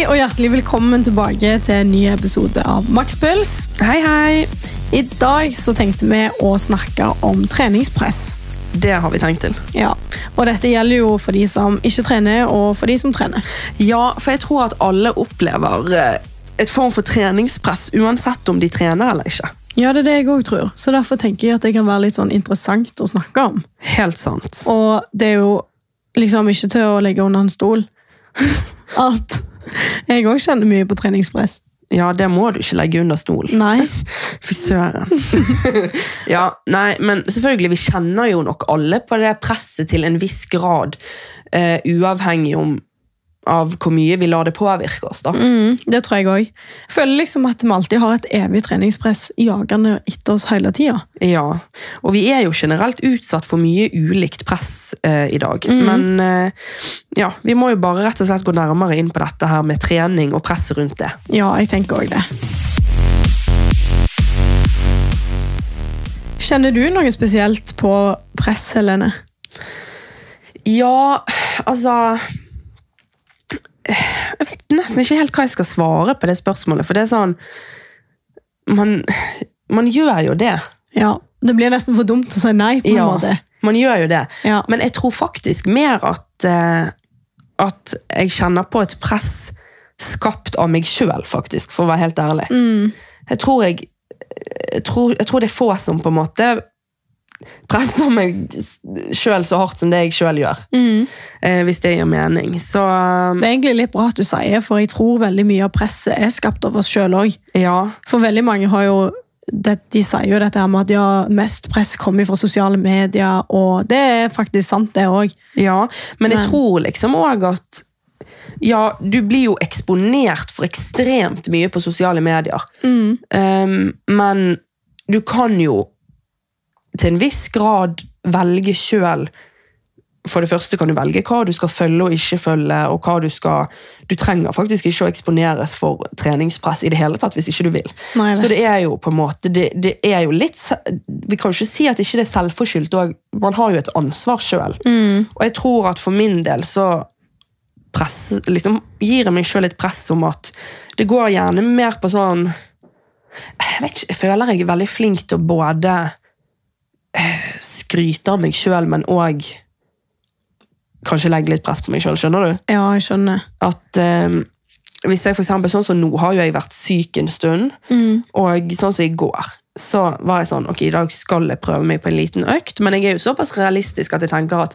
Hei og hjertelig velkommen tilbake til en ny episode av Makspuls. Hei, hei. I dag så tenkte vi å snakke om treningspress. Det har vi tenkt til. Ja, og Dette gjelder jo for de som ikke trener, og for de som trener. Ja, for jeg tror at alle opplever eh, et form for treningspress, uansett om de trener eller ikke. Ja, det er det jeg òg tror. Så Derfor tenker jeg at det kan være litt sånn interessant å snakke om. Helt sant. Og det er jo liksom ikke til å legge under en stol at jeg òg kjenner mye på treningspress. Ja, det må du ikke legge under stolen. Nei. Fy søren. ja, nei, men selvfølgelig, vi kjenner jo nok alle på det presset til en viss grad, Uh, uavhengig om av hvor mye vi lar det påvirke oss. da. Mm, det tror jeg òg. Føler liksom at vi alltid har et evig treningspress jagende etter oss hele tida. Ja, og vi er jo generelt utsatt for mye ulikt press eh, i dag. Men eh, ja, vi må jo bare rett og slett gå nærmere inn på dette her med trening og presset rundt det. Ja, jeg tenker òg det. Kjenner du noe spesielt på press, Helene? Ja, altså Jeg vet nesten ikke helt hva jeg skal svare på det spørsmålet, for det er sånn Man, man gjør jo det. Ja, Det blir nesten for dumt å si nei. på en Ja, måte. man gjør jo det. Ja. Men jeg tror faktisk mer at, eh, at jeg kjenner på et press skapt av meg sjøl, faktisk, for å være helt ærlig. Mm. Jeg tror jeg, jeg, tror, jeg tror det er få som på en måte presser meg sjøl så hardt som det jeg sjøl gjør. Mm. Eh, hvis det gir mening. Så Det er egentlig litt bra at du sier, for jeg tror veldig mye av presset er skapt av oss sjøl òg. ja. For veldig mange har jo det, De sier jo dette med at ja, mest press kommer fra sosiale medier, og det er faktisk sant, det òg. Ja, men jeg Men- tror liksom òg at Ja, du blir jo eksponert for ekstremt mye på sosiale medier. Mm. Um, men du kan jo til en viss grad velge sjøl. For det første kan du velge hva du skal følge og ikke følge. og hva Du skal... Du trenger faktisk ikke å eksponeres for treningspress i det hele tatt hvis ikke du vil. Nei, Så det er jo på en måte det, det er jo litt Vi kan jo ikke si at ikke det er selvforskyldt. og Man har jo et ansvar sjøl. Mm. Og jeg tror at for min del så press, liksom, gir jeg meg sjøl et press om at det går gjerne mer på sånn Jeg vet ikke, jeg føler jeg er veldig flink til å både skryte av meg sjøl, men òg kanskje legge litt press på meg sjøl. Skjønner du? Ja, jeg skjønner. At eh, hvis jeg for eksempel, sånn som Nå har jo jeg vært syk en stund, Mm. og sånn som i går så var jeg sånn, ok, i dag skal jeg prøve meg på en liten økt, men jeg er jo såpass realistisk at jeg tenker at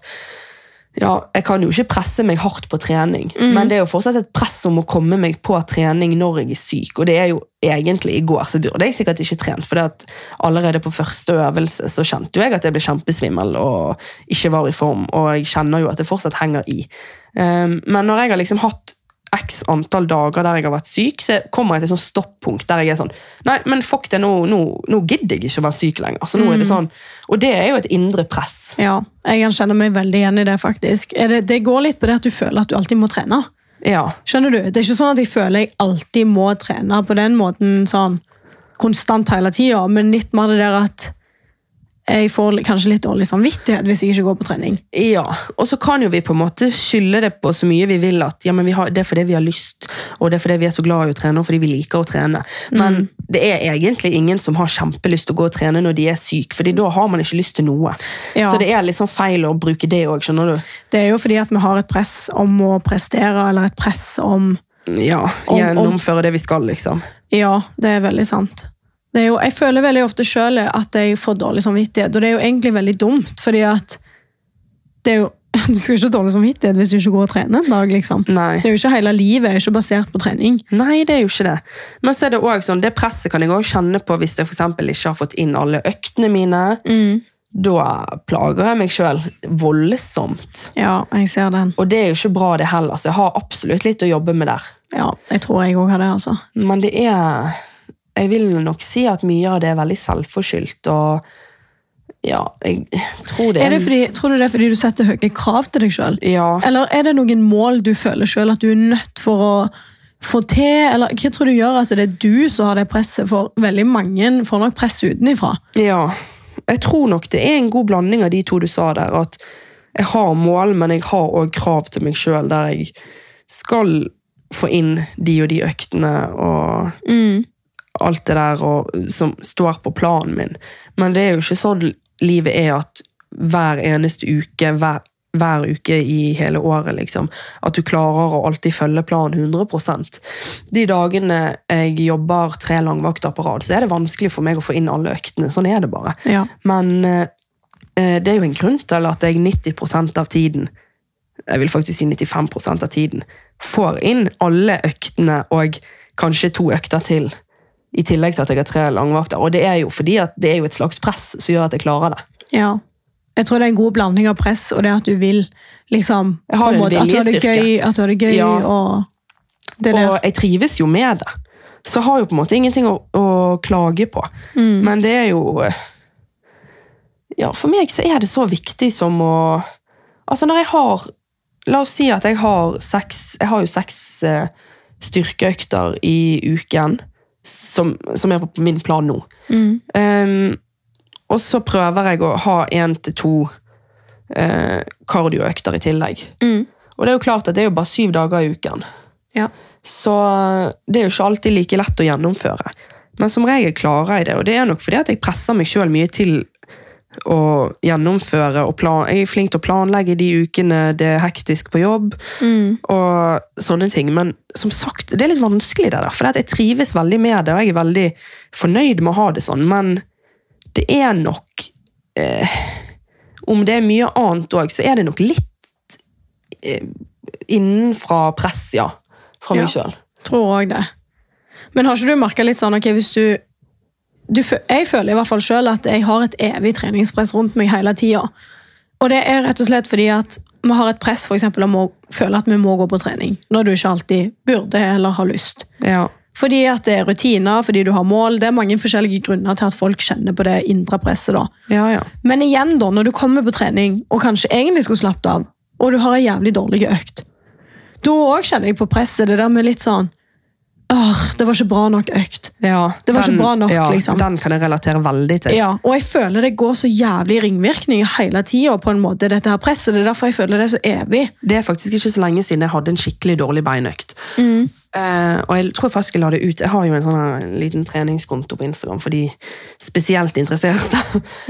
ja, jeg kan jo ikke presse meg hardt på trening, men det er jo fortsatt et press om å komme meg på trening når jeg er syk, og det er jo egentlig i går, så burde jeg sikkert ikke trent, for allerede på første øvelse så kjente jo jeg at jeg ble kjempesvimmel og ikke var i form, og jeg kjenner jo at det fortsatt henger i. Um, men når jeg har liksom hatt x antall dager der jeg har vært syk, så kommer jeg til et sånn stoppunkt der jeg er sånn Nei, men fuck det, nå, nå, nå gidder jeg ikke å være syk lenger. Altså, nå er det sånn, Og det er jo et indre press. Ja, jeg kjenner meg veldig igjen i det, faktisk. Det, det går litt på det at du føler at du alltid må trene. Ja. Skjønner du? Det er ikke sånn at jeg føler jeg alltid må trene på den måten sånn konstant hele tida, men litt mer det der at jeg får kanskje litt dårlig samvittighet hvis jeg ikke går på trening. ja. Og så kan jo vi på en måte skylde det på så mye vi vil at ja, men vi har, det er fordi vi har lyst, og det er fordi vi er så glad i å trene, og fordi vi liker å trene. Men det er egentlig ingen som har kjempelyst til å gå og trene når de er syke, fordi da har man ikke lyst til noe. Ja. Så det er sånn feil å bruke det òg, skjønner du. Det er jo fordi at vi har et press om å prestere, eller et press om Ja, Gjennomføre det vi skal, liksom. Ja, det er veldig sant. Jo, jeg føler veldig ofte sjøl at jeg får dårlig samvittighet, og det er jo egentlig veldig dumt, fordi at det er jo, Du skal jo ikke ha dårlig samvittighet hvis du ikke går og trener en dag, liksom. Nei. Det er jo ikke Hele livet er ikke basert på trening. Nei, det er jo ikke det. Men så er det også sånn, det presset kan jeg også kjenne på hvis jeg for ikke har fått inn alle øktene mine. Da plager jeg meg sjøl voldsomt. Ja, jeg ser den. Og det er jo ikke bra, det heller. Så jeg har absolutt litt å jobbe med der. Ja, jeg tror jeg òg har det, altså. Men det er Jeg vil nok si at mye av det er veldig selvforskyldt. Og ja, jeg tror det Er det fordi, tror du det er fordi du setter høye krav til deg sjøl? Ja. Eller er det noen mål du føler sjøl at du er nødt for å få til? Eller hva tror du gjør at det er du som har det presset? For veldig mange får nok press utenifra. Ja, jeg tror nok det er en god blanding av de to du sa der. At jeg har mål, men jeg har òg krav til meg sjøl der jeg skal få inn de og de øktene og Mm. Alt det der og, som står på planen min. Men det er jo ikke sånn livet er at hver eneste uke, hver, hver uke i hele året, liksom, at du klarer å alltid følge planen 100% De dagene jeg jobber tre langvakter på rad, så er det vanskelig for meg å få inn alle øktene. Sånn er det bare. Ja. Men eh, det er jo en grunn til at jeg 90% av tiden, jeg vil faktisk si 95% av tiden, får inn alle øktene og kanskje to økter til. I tillegg til at jeg har tre langvakter. Og det er jo fordi at det er jo et slags press som gjør at jeg klarer det. ja. Jeg tror det er en god blanding av press og det at du vil liksom Jeg har en jo en måte, At du har det viljestyrke. gøy, at du har det gøy Ja. og det der. Og jeg trives jo med det. Så har jo på en måte ingenting å, å klage på. Mm. Men det er jo Ja, for meg så er det så viktig som å Altså, når jeg har La oss si at jeg har seks Jeg har jo seks eh, styrkeøkter i uken som, som er på min plan nå. Mm. Um, og så prøver jeg å ha én til to eh, kardioøkter i tillegg. Mm. Og det er jo klart at det er jo bare syv dager i uken. Ja. Så det er jo ikke alltid like lett å gjennomføre. Men som regel klarer jeg det, og det er nok fordi at jeg presser meg sjøl mye til å gjennomføre. og plan Jeg er flink til å planlegge de ukene det er hektisk på jobb. Mm. og sånne ting. Men som sagt, det er litt vanskelig det der, for jeg trives veldig med det, og jeg er veldig fornøyd med å ha det sånn, men det er nok eh, Om det er mye annet òg, så er det nok litt eh, innenfra press, ja. Fra meg Ja. sjøl. Tror òg det. Men har ikke du merka litt sånn ok, hvis du, du Jeg føler i hvert fall sjøl at jeg har et evig treningspress rundt meg hele tida. Og det er rett og slett fordi at vi har et press for eksempel, om å føle at vi må gå på trening. Når du ikke alltid burde eller har lyst. Ja. Fordi at det er rutiner, fordi du har mål. Det er mange forskjellige grunner til at folk kjenner på det indre presset. da. ja, ja. Men igjen, da, når du kommer på trening og kanskje egentlig skulle slappet av, og du har en jævlig dårlig økt, da òg kjenner jeg på presset. Det der med litt sånn Åh, det var ikke bra nok økt. ja Det var ikke bra nok, ja, liksom. Den kan jeg relatere veldig til. Ja, Og jeg føler det går så jævlig ringvirkninger hele tida på en måte, dette her presset. Det er derfor jeg føler det er så evig. Det er faktisk ikke så lenge siden jeg hadde en skikkelig dårlig beinøkt. Mm. Uh, og jeg tror faktisk jeg la det ut. Jeg har jo en sånn liten treningskonto på Instagram for de spesielt interesserte.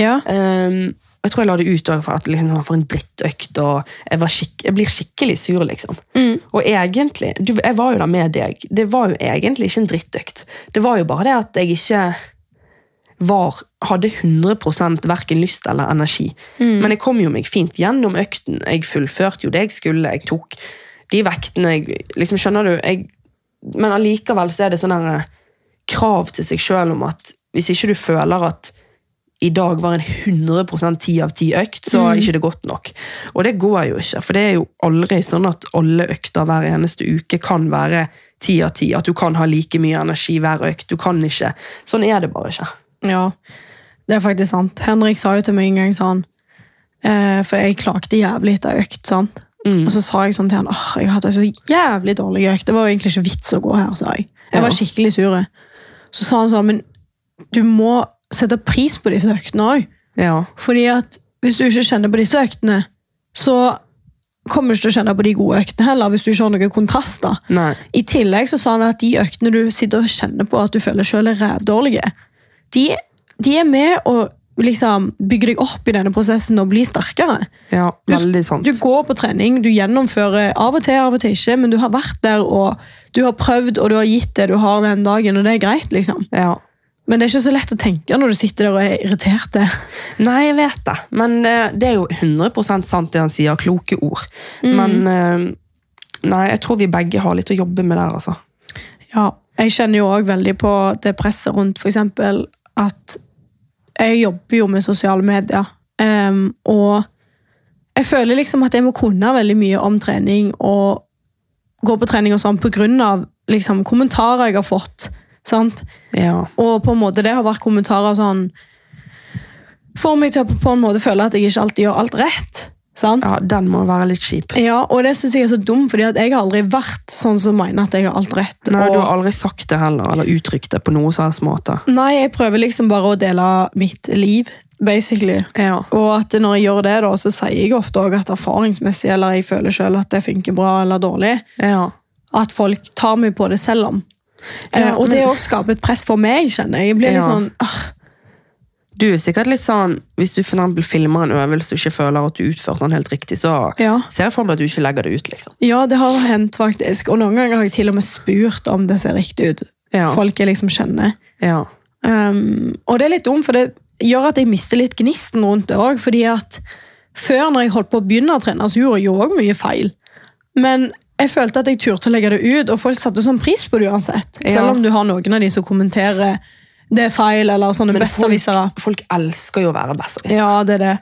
Ja. Um, jeg tror jeg la det ut for at liksom, for en drittøkt, og jeg, var skikk, jeg blir skikkelig sur, liksom. Mm. Og egentlig, du, jeg var jo der med deg, det var jo egentlig ikke en drittøkt. Det var jo bare det at jeg ikke var, hadde 100 verken lyst eller energi. Men jeg kom jo meg fint gjennom økten. Jeg fullførte jo det jeg skulle. Jeg tok de vektene jeg liksom, Skjønner du? Jeg, men allikevel så er det sånne her krav til seg sjøl om at hvis ikke du føler at i dag var en 100 ti av ti økt, så er ikke det godt nok. Og det går jo ikke, for det er jo aldri sånn at alle økter hver eneste uke kan være ti av ti. At du kan ha like mye energi hver økt. Du kan ikke. Sånn er det bare ikke. ja, det er faktisk sant. Henrik sa jo til meg en gang sånn eh, For jeg klagde jævlig etter økt, sant? Mm. Og så sa jeg sånn til han åh, jeg har hatt en så jævlig dårlig økt. Det var jo egentlig ikke vits å gå her, sa jeg. Jeg var skikkelig sur. Så sa han sånn, men du må sette pris på disse øktene òg. Ja. Fordi at hvis du ikke kjenner på disse øktene, så kommer du ikke til å kjenne på de gode øktene heller, hvis du ikke har noen kontraster. Nei. I tillegg så sa han at de øktene du sitter og kjenner på at du føler selv er rævdårlige, de, de er med å liksom bygge deg opp i denne prosessen og bli sterkere. Ja, veldig sant. Du går på trening, du gjennomfører av og til, av og til ikke, men du har vært der, og du har prøvd, og du har gitt det du har den dagen, og det er greit, liksom. Ja. Men det er ikke så lett å tenke når du sitter der og er irritert. Nei, jeg vet det. Men eh, det er jo 100 sant det han sier. Kloke ord. Men eh, nei, jeg tror vi begge har litt å jobbe med der, altså. Ja, jeg kjenner jo også veldig på det presset rundt eksempel at jeg jobber jo med sosiale medier, Um, og jeg føler liksom at jeg må kunne veldig mye om trening og gå på trening og sånn av liksom, kommentarer jeg har fått. Sant? Ja. Og på en måte det har vært kommentarer sånn Får meg til å på en måte føle at jeg ikke alltid gjør alt rett. Sant? ja, den må være litt kjip. Ja, og det synes jeg er så dumt, fordi jeg har aldri vært sånn som mener at jeg har alt rett. Nei, og... Du har aldri sagt det heller, eller uttrykt det på noen som helst måte. Nei, jeg prøver liksom bare å dele mitt liv, basically. Ja. Og at når jeg gjør det, da, så sier jeg ofte òg at erfaringsmessig, eller jeg føler selv at det funker bra eller dårlig, Ja. at folk tar meg på det selv om. Eh, Ja, og det men- òg skaper et press for meg, kjenner jeg. Jeg blir litt sånn ah, Du er sikkert litt sånn, Hvis du for eksempel filmer en øvelse og ikke føler at du utførte den helt riktig, så Ja. ser jeg for meg at du ikke legger det ut. liksom. Ja, det har hendt, faktisk. Og noen ganger har jeg til og med spurt om det ser riktig ut. Ja. Folk jeg liksom kjenner. Ja. Um, og det er litt dumt, for det gjør at jeg mister litt gnisten rundt det òg. Fordi at før, når jeg holdt på å begynne å trene, så gjorde jeg òg mye feil. Men jeg følte at jeg turte å legge det ut, og folk satte sånn pris på det uansett. Ja. Selv om du har noen av de som kommenterer det er feil, eller sånne besserwissere. folk, folk elsker jo å være besserwisser. Ja, det er det.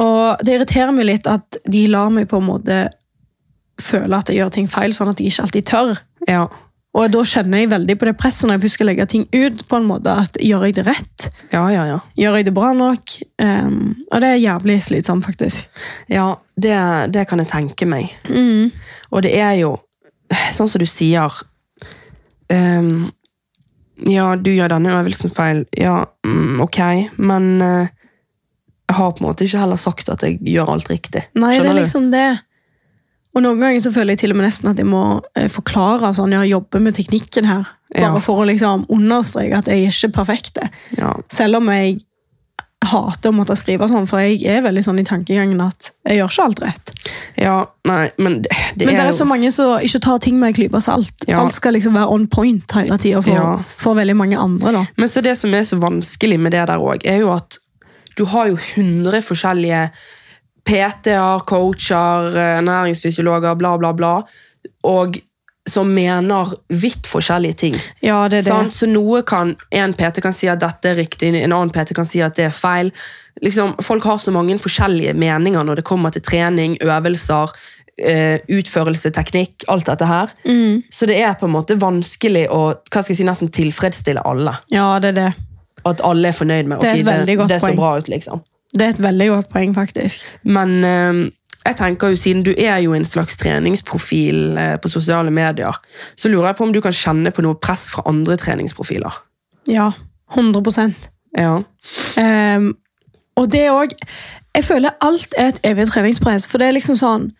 Og det irriterer meg litt at de lar meg på en måte føle at jeg gjør ting feil, sånn at jeg ikke alltid tør. Ja. Og da kjenner jeg veldig på det presset når jeg skal legge ting ut. på en måte, at Gjør jeg det rett? ja, ja, ja. Gjør jeg det bra nok? Um, og det er jævlig slitsomt, faktisk. Ja, det, det kan jeg tenke meg. Og det er jo, sånn som du sier um, Ja, du gjør denne øvelsen feil. Ja, mm, ok, men uh, jeg har på en måte ikke heller sagt at jeg gjør alt riktig. Nei, det Skjønner er du? liksom det. Og noen ganger så føler jeg til og med nesten at jeg må eh, forklare sånn, jeg jobber med teknikken her. Bare Ja. for å liksom understreke at jeg er ikke perfekt. Ja, Selv om jeg hater å måtte skrive sånn, for jeg er veldig sånn i tankegangen at jeg gjør ikke alt rett. ja nei, men det, det Men det er er så mange som ikke tar ting med en klype salt. Ja. Alt skal liksom være on point hele tida for, Ja. for veldig mange andre. da. Men så det som er så vanskelig med det der òg, er jo at du har jo 100 forskjellige PT-er, coacher, eh, næringsfysiologer, bla, bla, bla, og som mener vidt forskjellige ting. Ja, det er det. Sant? Så noe kan, En PT kan si at dette er riktig, en annen PT kan si at det er feil. Liksom, folk har så mange forskjellige meninger når det kommer til trening, øvelser, eh, utførelse, teknikk, alt dette her. Mm. Så det er på en måte vanskelig å hva skal jeg si, nesten tilfredsstille alle. Ja, det er det. At alle er fornøyd med Det ok, et det, det så poeng. bra ut. liksom. Det er et veldig godt poeng, faktisk. Men eh, jeg tenker jo, siden du er jo en slags treningsprofil eh, på sosiale medier, så lurer jeg på om du kan kjenne på noe press fra andre treningsprofiler. Ja, 100% Ja. Ehm, Og det òg Jeg føler alt er et evig treningspress, for det er liksom sånn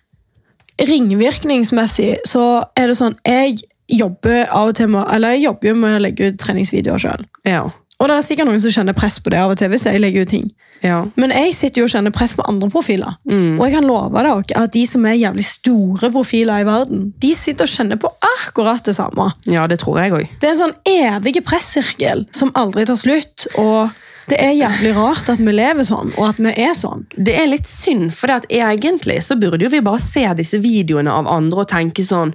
Ringvirkningsmessig så er det sånn Jeg jobber av og til med Eller jeg jobber jo med å legge ut treningsvideoer sjøl. Ja. Og det er sikkert noen som kjenner press på det av og til hvis jeg legger ut ting. Ja. Men jeg sitter jo og kjenner press på andre profiler. Mm. Og jeg kan love dere at de som er jævlig store profiler i verden, de sitter og kjenner på akkurat det samme. ja, det tror jeg også. Det er en sånn evig pressirkel som aldri tar slutt. Og det er jævlig rart at vi lever sånn, og at vi er sånn. Det er litt synd, for egentlig så burde jo vi bare se disse videoene av andre og tenke sånn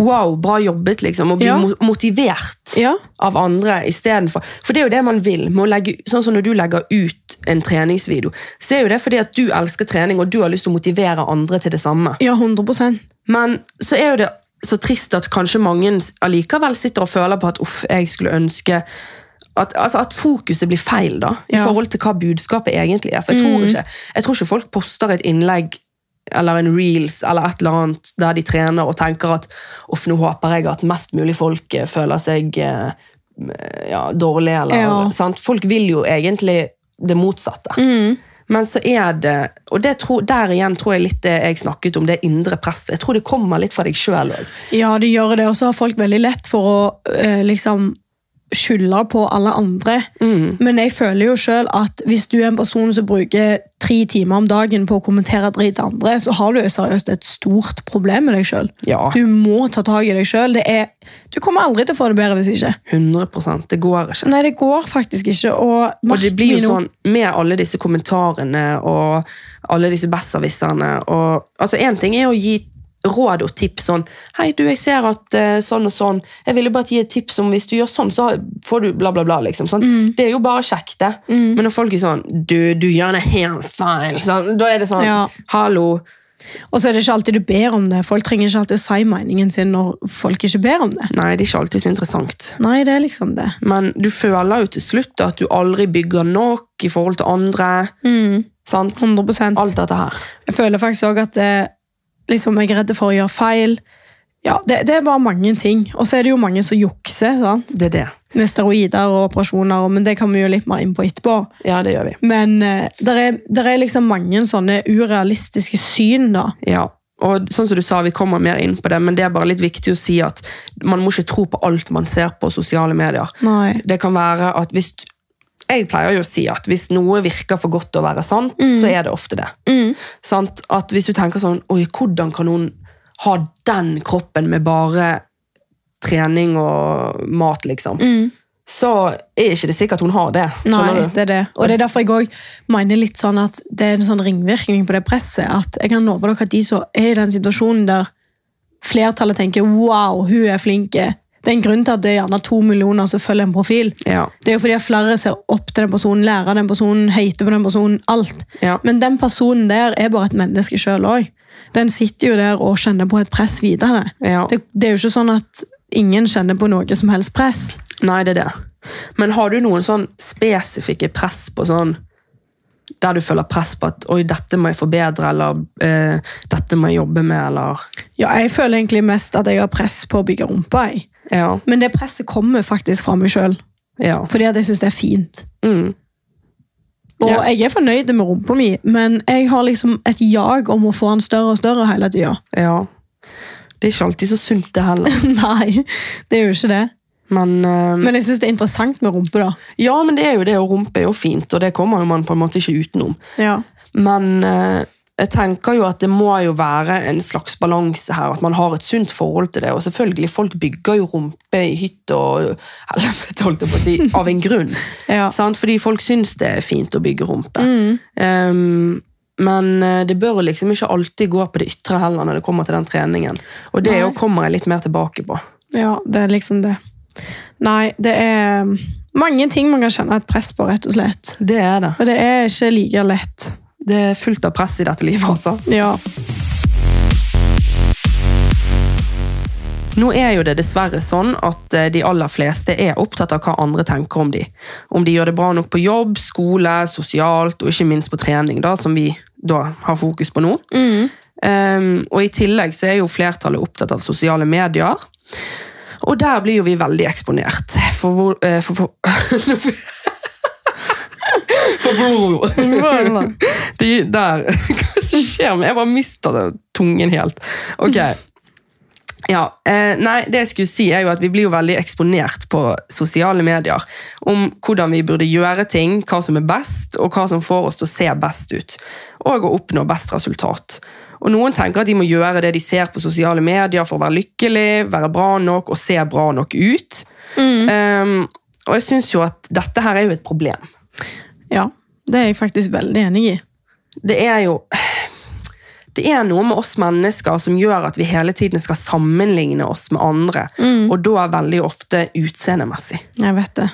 Wow, bra jobbet, liksom. Og bli Ja. motivert Ja, av andre istedenfor. For det er jo det man vil. Legge, sånn som når du legger ut en treningsvideo, så er jo det fordi at du elsker trening, og du har lyst til å motivere andre til det samme. ja 100% Men så er jo det så trist at kanskje mange allikevel sitter og føler på at uff, jeg skulle ønske at, altså at fokuset blir feil da, i Ja. forhold til hva budskapet egentlig er. For jeg tror, ikke, jeg tror ikke folk poster et innlegg eller en reels eller et eller annet der de trener og tenker at uff, nå håper jeg at mest mulig folk eh, føler seg eh, ja, dårlig. Eller, Ja. sant? Folk vil jo egentlig det motsatte. Mm. Men så er det Og det tror, der igjen tror jeg litt det jeg snakket om, det indre presset. Jeg tror det kommer litt fra deg sjøl òg. Ja, det gjør det, og så har folk veldig lett for å eh, liksom skylde på alle andre. Mm. Men jeg føler jo selv at hvis du er en person som bruker tre timer om dagen på å kommentere drit til andre, så har du seriøst et stort problem med deg selv. Ja, Du må ta tak i deg. Er, du kommer aldri til å få det bedre hvis ikke. 100% Det går ikke. Nei, det går faktisk ikke. Og, Og det blir jo sånn med alle disse kommentarene og alle disse besserwisserne og Altså, én ting er å gi råd og tips sånn Hei, du, jeg ser at uh, sånn og sånn Jeg ville bare gi et tips om hvis du gjør sånn, så får du bla, bla, bla. liksom. Sånn. Det er jo bare kjekt, det. Mm. Men når folk er sånn Du, du gjør det helt feil. Sånn, da er det sånn Ja. Hallo. Og så er det ikke alltid du ber om det. Folk trenger ikke alltid å si meningen sin når folk ikke ber om det. Nei, det er ikke alltid så interessant. Nei, det er liksom det. Men du føler jo til slutt at du aldri bygger nok i forhold til andre. Sant? 100 Alt dette her. Jeg føler faktisk også at det, liksom, jeg er redd for å gjøre feil. Ja, det, det er bare mange ting. Og så er det jo mange som jukser sant? Det er det. med steroider og operasjoner, men det kommer vi jo litt mer inn på etterpå. Ja, det gjør vi. Men eh, det er, der er liksom mange sånne urealistiske syn, da. Ja. og sånn som du sa, vi kommer mer inn på det, men det er bare litt viktig å si at man må ikke tro på alt man ser på sosiale medier. Nei. Det kan være at hvis jeg pleier jo å si at hvis noe virker for godt til å være sant, så er det ofte det. Mm. Sant? At hvis du tenker sånn Oi, hvordan kan noen ha den kroppen med bare trening og mat, liksom? Mm. Så er ikke det sikkert hun har det. Nei, det er det. Og det er derfor jeg også mener litt sånn at det er en sånn ringvirkning på det presset. At jeg kan love dere at de som er i den situasjonen der flertallet tenker wow, hun er flink. Det er en grunn til at det er gjerne to millioner som følger en profil. Ja. Det er jo fordi at flere ser opp til den personen, lærer den personen, heiter på den personen, alt. Ja. Men den personen der er bare et menneske sjøl òg. Den sitter jo der og kjenner på et press videre. Ja. Det, det er jo ikke sånn at ingen kjenner på noe som helst press. Nei, det er det. Men har du noen sånn spesifikke press på sånn der du føler press på at oi, dette må jeg forbedre, eller eh, dette må jeg jobbe med, eller Ja, jeg føler egentlig mest at jeg har press på å bygge rumpa. Jeg. Ja. Men det presset kommer faktisk fra meg sjøl, Ja. fordi at jeg syns det er fint. Mm. Og Ja. jeg er fornøyd med rumpa mi, men jeg har liksom et jag om å få den større og større hele tida. ja. Det er ikke alltid så sunt, det heller. Nei, det er jo ikke det. Men, uh, Men jeg syns det er interessant med rumpe, da. ja, men det er jo det, og rumpe er jo fint, og det kommer jo man på en måte ikke utenom. Ja. Men eh, jeg tenker jo at det må jo være en slags balanse her, at man har et sunt forhold til det. Og selvfølgelig, folk bygger jo rumpe i hytte og helvete, holdt jeg på å si, av en grunn. Ja. Sant? Fordi folk syns det er fint å bygge rumpe. Mm. Um, men eh, det bør liksom ikke alltid gå på det ytre heller når det kommer til den treningen. Og det jo kommer jeg litt mer tilbake på. ja, det er liksom det. Nei, det er mange ting man kan kjenne et press på, rett og slett. Det er det. Og det er ikke like lett. Det er fullt av press i dette livet, altså. Ja. Nå er jo det dessverre sånn at eh, de aller fleste er opptatt av hva andre tenker om de. Om de gjør det bra nok på jobb, skole, sosialt og ikke minst på trening, da, som vi da har fokus på nå. Um, og i tillegg så er jo flertallet opptatt av sosiale medier. Og der blir jo vi veldig eksponert. For hvor eh, for, for de der Hva som skjer med Jeg bare mister det, tungen helt. Ok. Ja, eh, nei, det jeg skulle si er jo at Vi blir jo veldig eksponert på sosiale medier om hvordan vi burde gjøre ting, hva som er best, og hva som får oss til å se best ut. Og å oppnå best resultat. Og Noen tenker at de må gjøre det de ser på sosiale medier for å være lykkelig, være bra nok og se bra nok ut. Um, og jeg syns jo at dette her er jo et problem. ja. Det er jeg faktisk veldig enig i. det er jo Det er noe med oss mennesker som gjør at vi hele tiden skal sammenligne oss med andre. Og da er veldig ofte utseendemessig. Jeg vet det.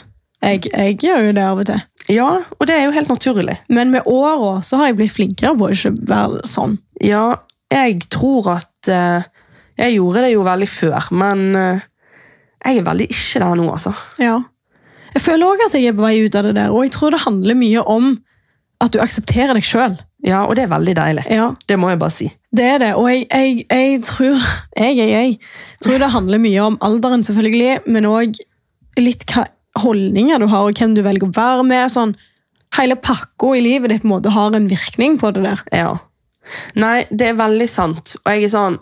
Jeg, jeg gjør jo det av og til. Ja, og det er jo helt naturlig. Men med åra så har jeg blitt flinkere på å ikke være sånn. Ja, jeg tror at uh, Jeg gjorde det jo veldig før, men uh, jeg er veldig ikke der nå, altså. Ja. Jeg føler òg at jeg er på vei ut av det der, og jeg tror det handler mye om at du aksepterer deg sjøl. Ja, og det er veldig deilig. Ja, Det må jeg bare si. det er det. Og jeg, jeg, jeg tror jeg, tror det handler mye om alderen, selvfølgelig, men òg litt hva holdninger du har, og hvem du velger å være med. sånn Hele pakka i livet ditt på en måte har en virkning på det der. Ja. Nei, det er veldig sant. Og jeg er sånn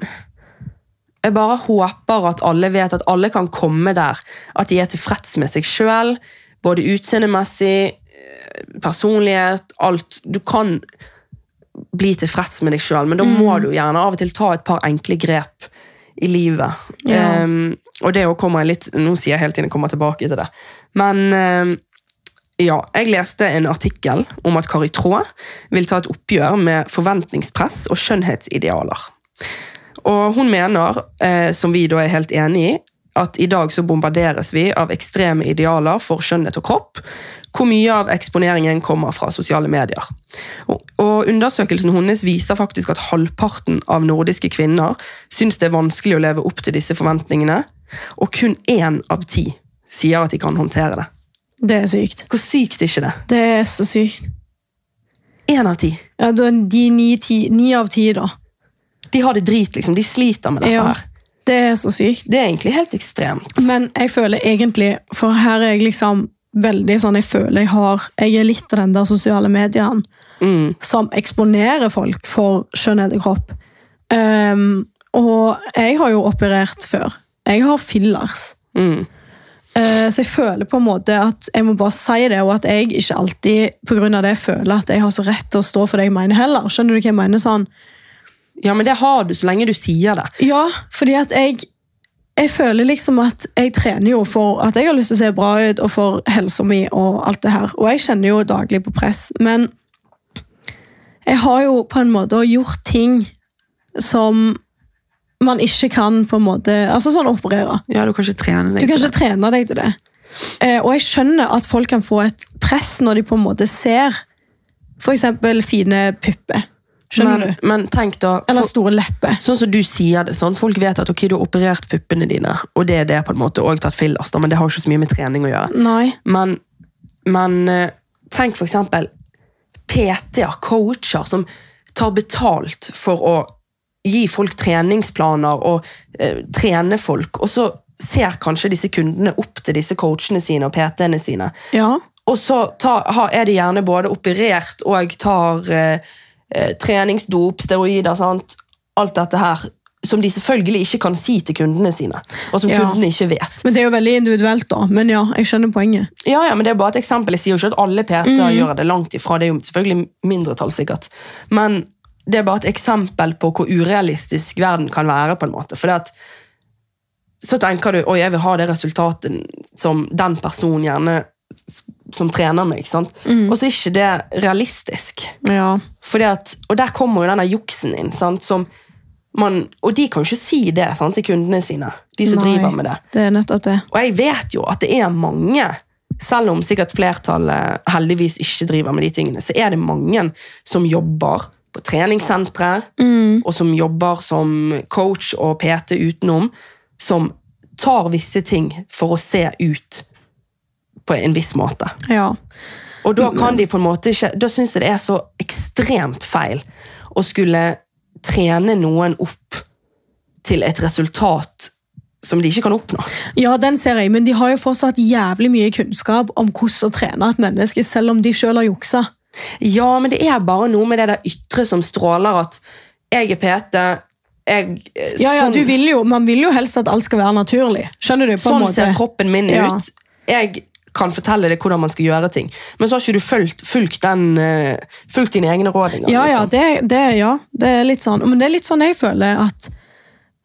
Jeg bare håper at alle vet at alle kan komme der. At de er tilfreds med seg sjøl, både utseendemessig, personlighet, alt. Du kan bli tilfreds med deg sjøl, men da må du gjerne av og til ta et par enkle grep i livet. Ja. Um, og det å komme litt Nå sier jeg hele tiden jeg kommer tilbake til det. Men um, ja, jeg leste en artikkel om at Kari Traa vil ta et oppgjør med forventningspress og skjønnhetsidealer. Og hun mener, eh, som vi da er helt enig i, at i dag så bombarderes vi av ekstreme idealer for skjønnhet og kropp, hvor mye av eksponeringen kommer fra sosiale medier. Og, og Undersøkelsen hennes viser faktisk at halvparten av nordiske kvinner syns det er vanskelig å leve opp til disse forventningene, og kun én av ti sier at de kan håndtere det. Det er sykt. Hvor sykt er ikke det? Det er så sykt. Én av ti. Ja, da er de ni, ti, ni av ti, da. De har det drit, liksom. De sliter med dette Ja. her. Det er så sykt. Det er egentlig helt ekstremt. Men jeg føler egentlig, for her er jeg liksom veldig sånn, jeg føler jeg har, jeg er litt av den der sosiale mediene Mm. som eksponerer folk for skjønnhet i kropp. Ehm, og jeg har jo operert før. Jeg har fillers. Mm. Eh, så jeg føler på en måte at jeg må bare si det, og at jeg ikke alltid på grunn av det føler at jeg har så rett til å stå for det jeg mener heller. Skjønner du hva jeg mener? sånn? Ja, men det har du så lenge du sier det. Ja, fordi at jeg jeg føler liksom at jeg trener jo for at jeg har lyst til å se bra ut, og for helsa mi og alt det her. Og jeg kjenner jo daglig på press, men jeg har jo på en måte gjort ting som man ikke kan på en måte Altså sånn operere. Ja, du kan ikke trene Du deg kan til ikke trene deg til det. Eh, og jeg skjønner at folk kan få et press når de på en måte ser f.eks. fine pupper. Skjønner men, du? men tenk da Eller store lepper. Sånn som du sier det, sånn, folk vet at ok, du har operert puppene dine, og det er det på en måte, og tatt fillers, da, men det har ikke så mye med trening å gjøre. Nei. Men, men eh, tenk for eksempel PT-er, coacher, som tar betalt for å gi folk treningsplaner og eh, trene folk, og så ser kanskje disse kundene opp til disse coachene sine og PT-ene sine. Ja. Og så tar, er de gjerne både operert og tar eh, treningsdop, steroider, sant? alt dette her, som de selvfølgelig ikke kan si til kundene sine, og som Ja. kundene ikke vet. Men det er jo veldig individuelt, da. Men ja, jeg skjønner poenget. Ja, ja, men det er bare et eksempel. Jeg sier jo ikke at alle PT-er gjør det langt ifra. Det er jo selvfølgelig mindretall, sikkert. Men det er bare et eksempel på hvor urealistisk verden kan være. på en måte. For det at, så tenker du oi, jeg vil ha det resultatet som den personen gjerne som trener meg. ikke sant? Og så er ikke det realistisk. Ja. At, og der kommer jo denne juksen inn. man, og de kan jo ikke si det sant, til kundene sine, de som Nei, driver med det. Det er nettopp det. Og jeg vet jo at det er mange, selv om sikkert flertallet heldigvis ikke driver med de tingene, så er det mange som jobber på treningssentre, og som jobber som coach og PT utenom, som tar visse ting for å se ut på en viss måte. Ja. Og da kan de på en måte ikke, da synes jeg det er så ekstremt feil å skulle trene noen opp til et resultat som de ikke kan oppnå. ja, den ser jeg, men de har jo fortsatt jævlig mye kunnskap om hvordan å trene et menneske, selv om de sjøl har juksa. Ja, men det er bare noe med det der ytre som stråler at jeg er PT, jeg, eh, Ja, ja, sånn, du vil jo, Man vil jo helst at alt skal være naturlig. Skjønner du? på sånn måte? ser kroppen min Ja. ut. Jeg kan fortelle deg hvordan man skal gjøre ting. Men så har ikke du fulgt, fulgt, den, eh, fulgt dine egne råd engang. Ja, ja, liksom. det, det, ja, det er litt sånn. Men det er litt sånn jeg føler at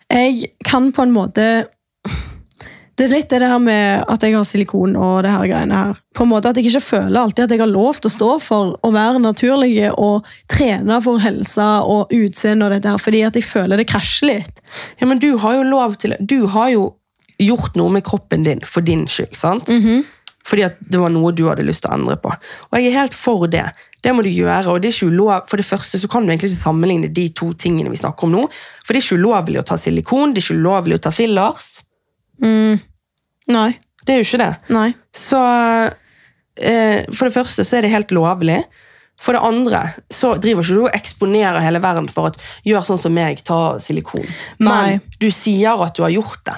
jeg kan på en måte Det er litt det her med at jeg har silikon og det her greiene her. På en måte At jeg ikke føler alltid at jeg har lov til å stå for å være naturlig og trene for helsa og utseende og dette her, fordi at jeg føler det krasjer litt. Ja, men du har jo lov til Du har jo gjort noe med kroppen din for din skyld, sant? Fordi at det var noe du hadde lyst til å endre på. Og jeg er helt for det. Det må du gjøre, og det er ikke ulov, For det første så kan du egentlig ikke sammenligne de to tingene vi snakker om nå. For det er ikke ulovlig å ta silikon, det er ikke ulovlig å ta fillers. Nei. Det er jo ikke det. Nei. Så eh, For det første så er det helt lovlig. For det andre så driver ikke du og eksponerer hele verden for at gjør sånn som meg, ta silikon. Nei. Men du sier at du har gjort det.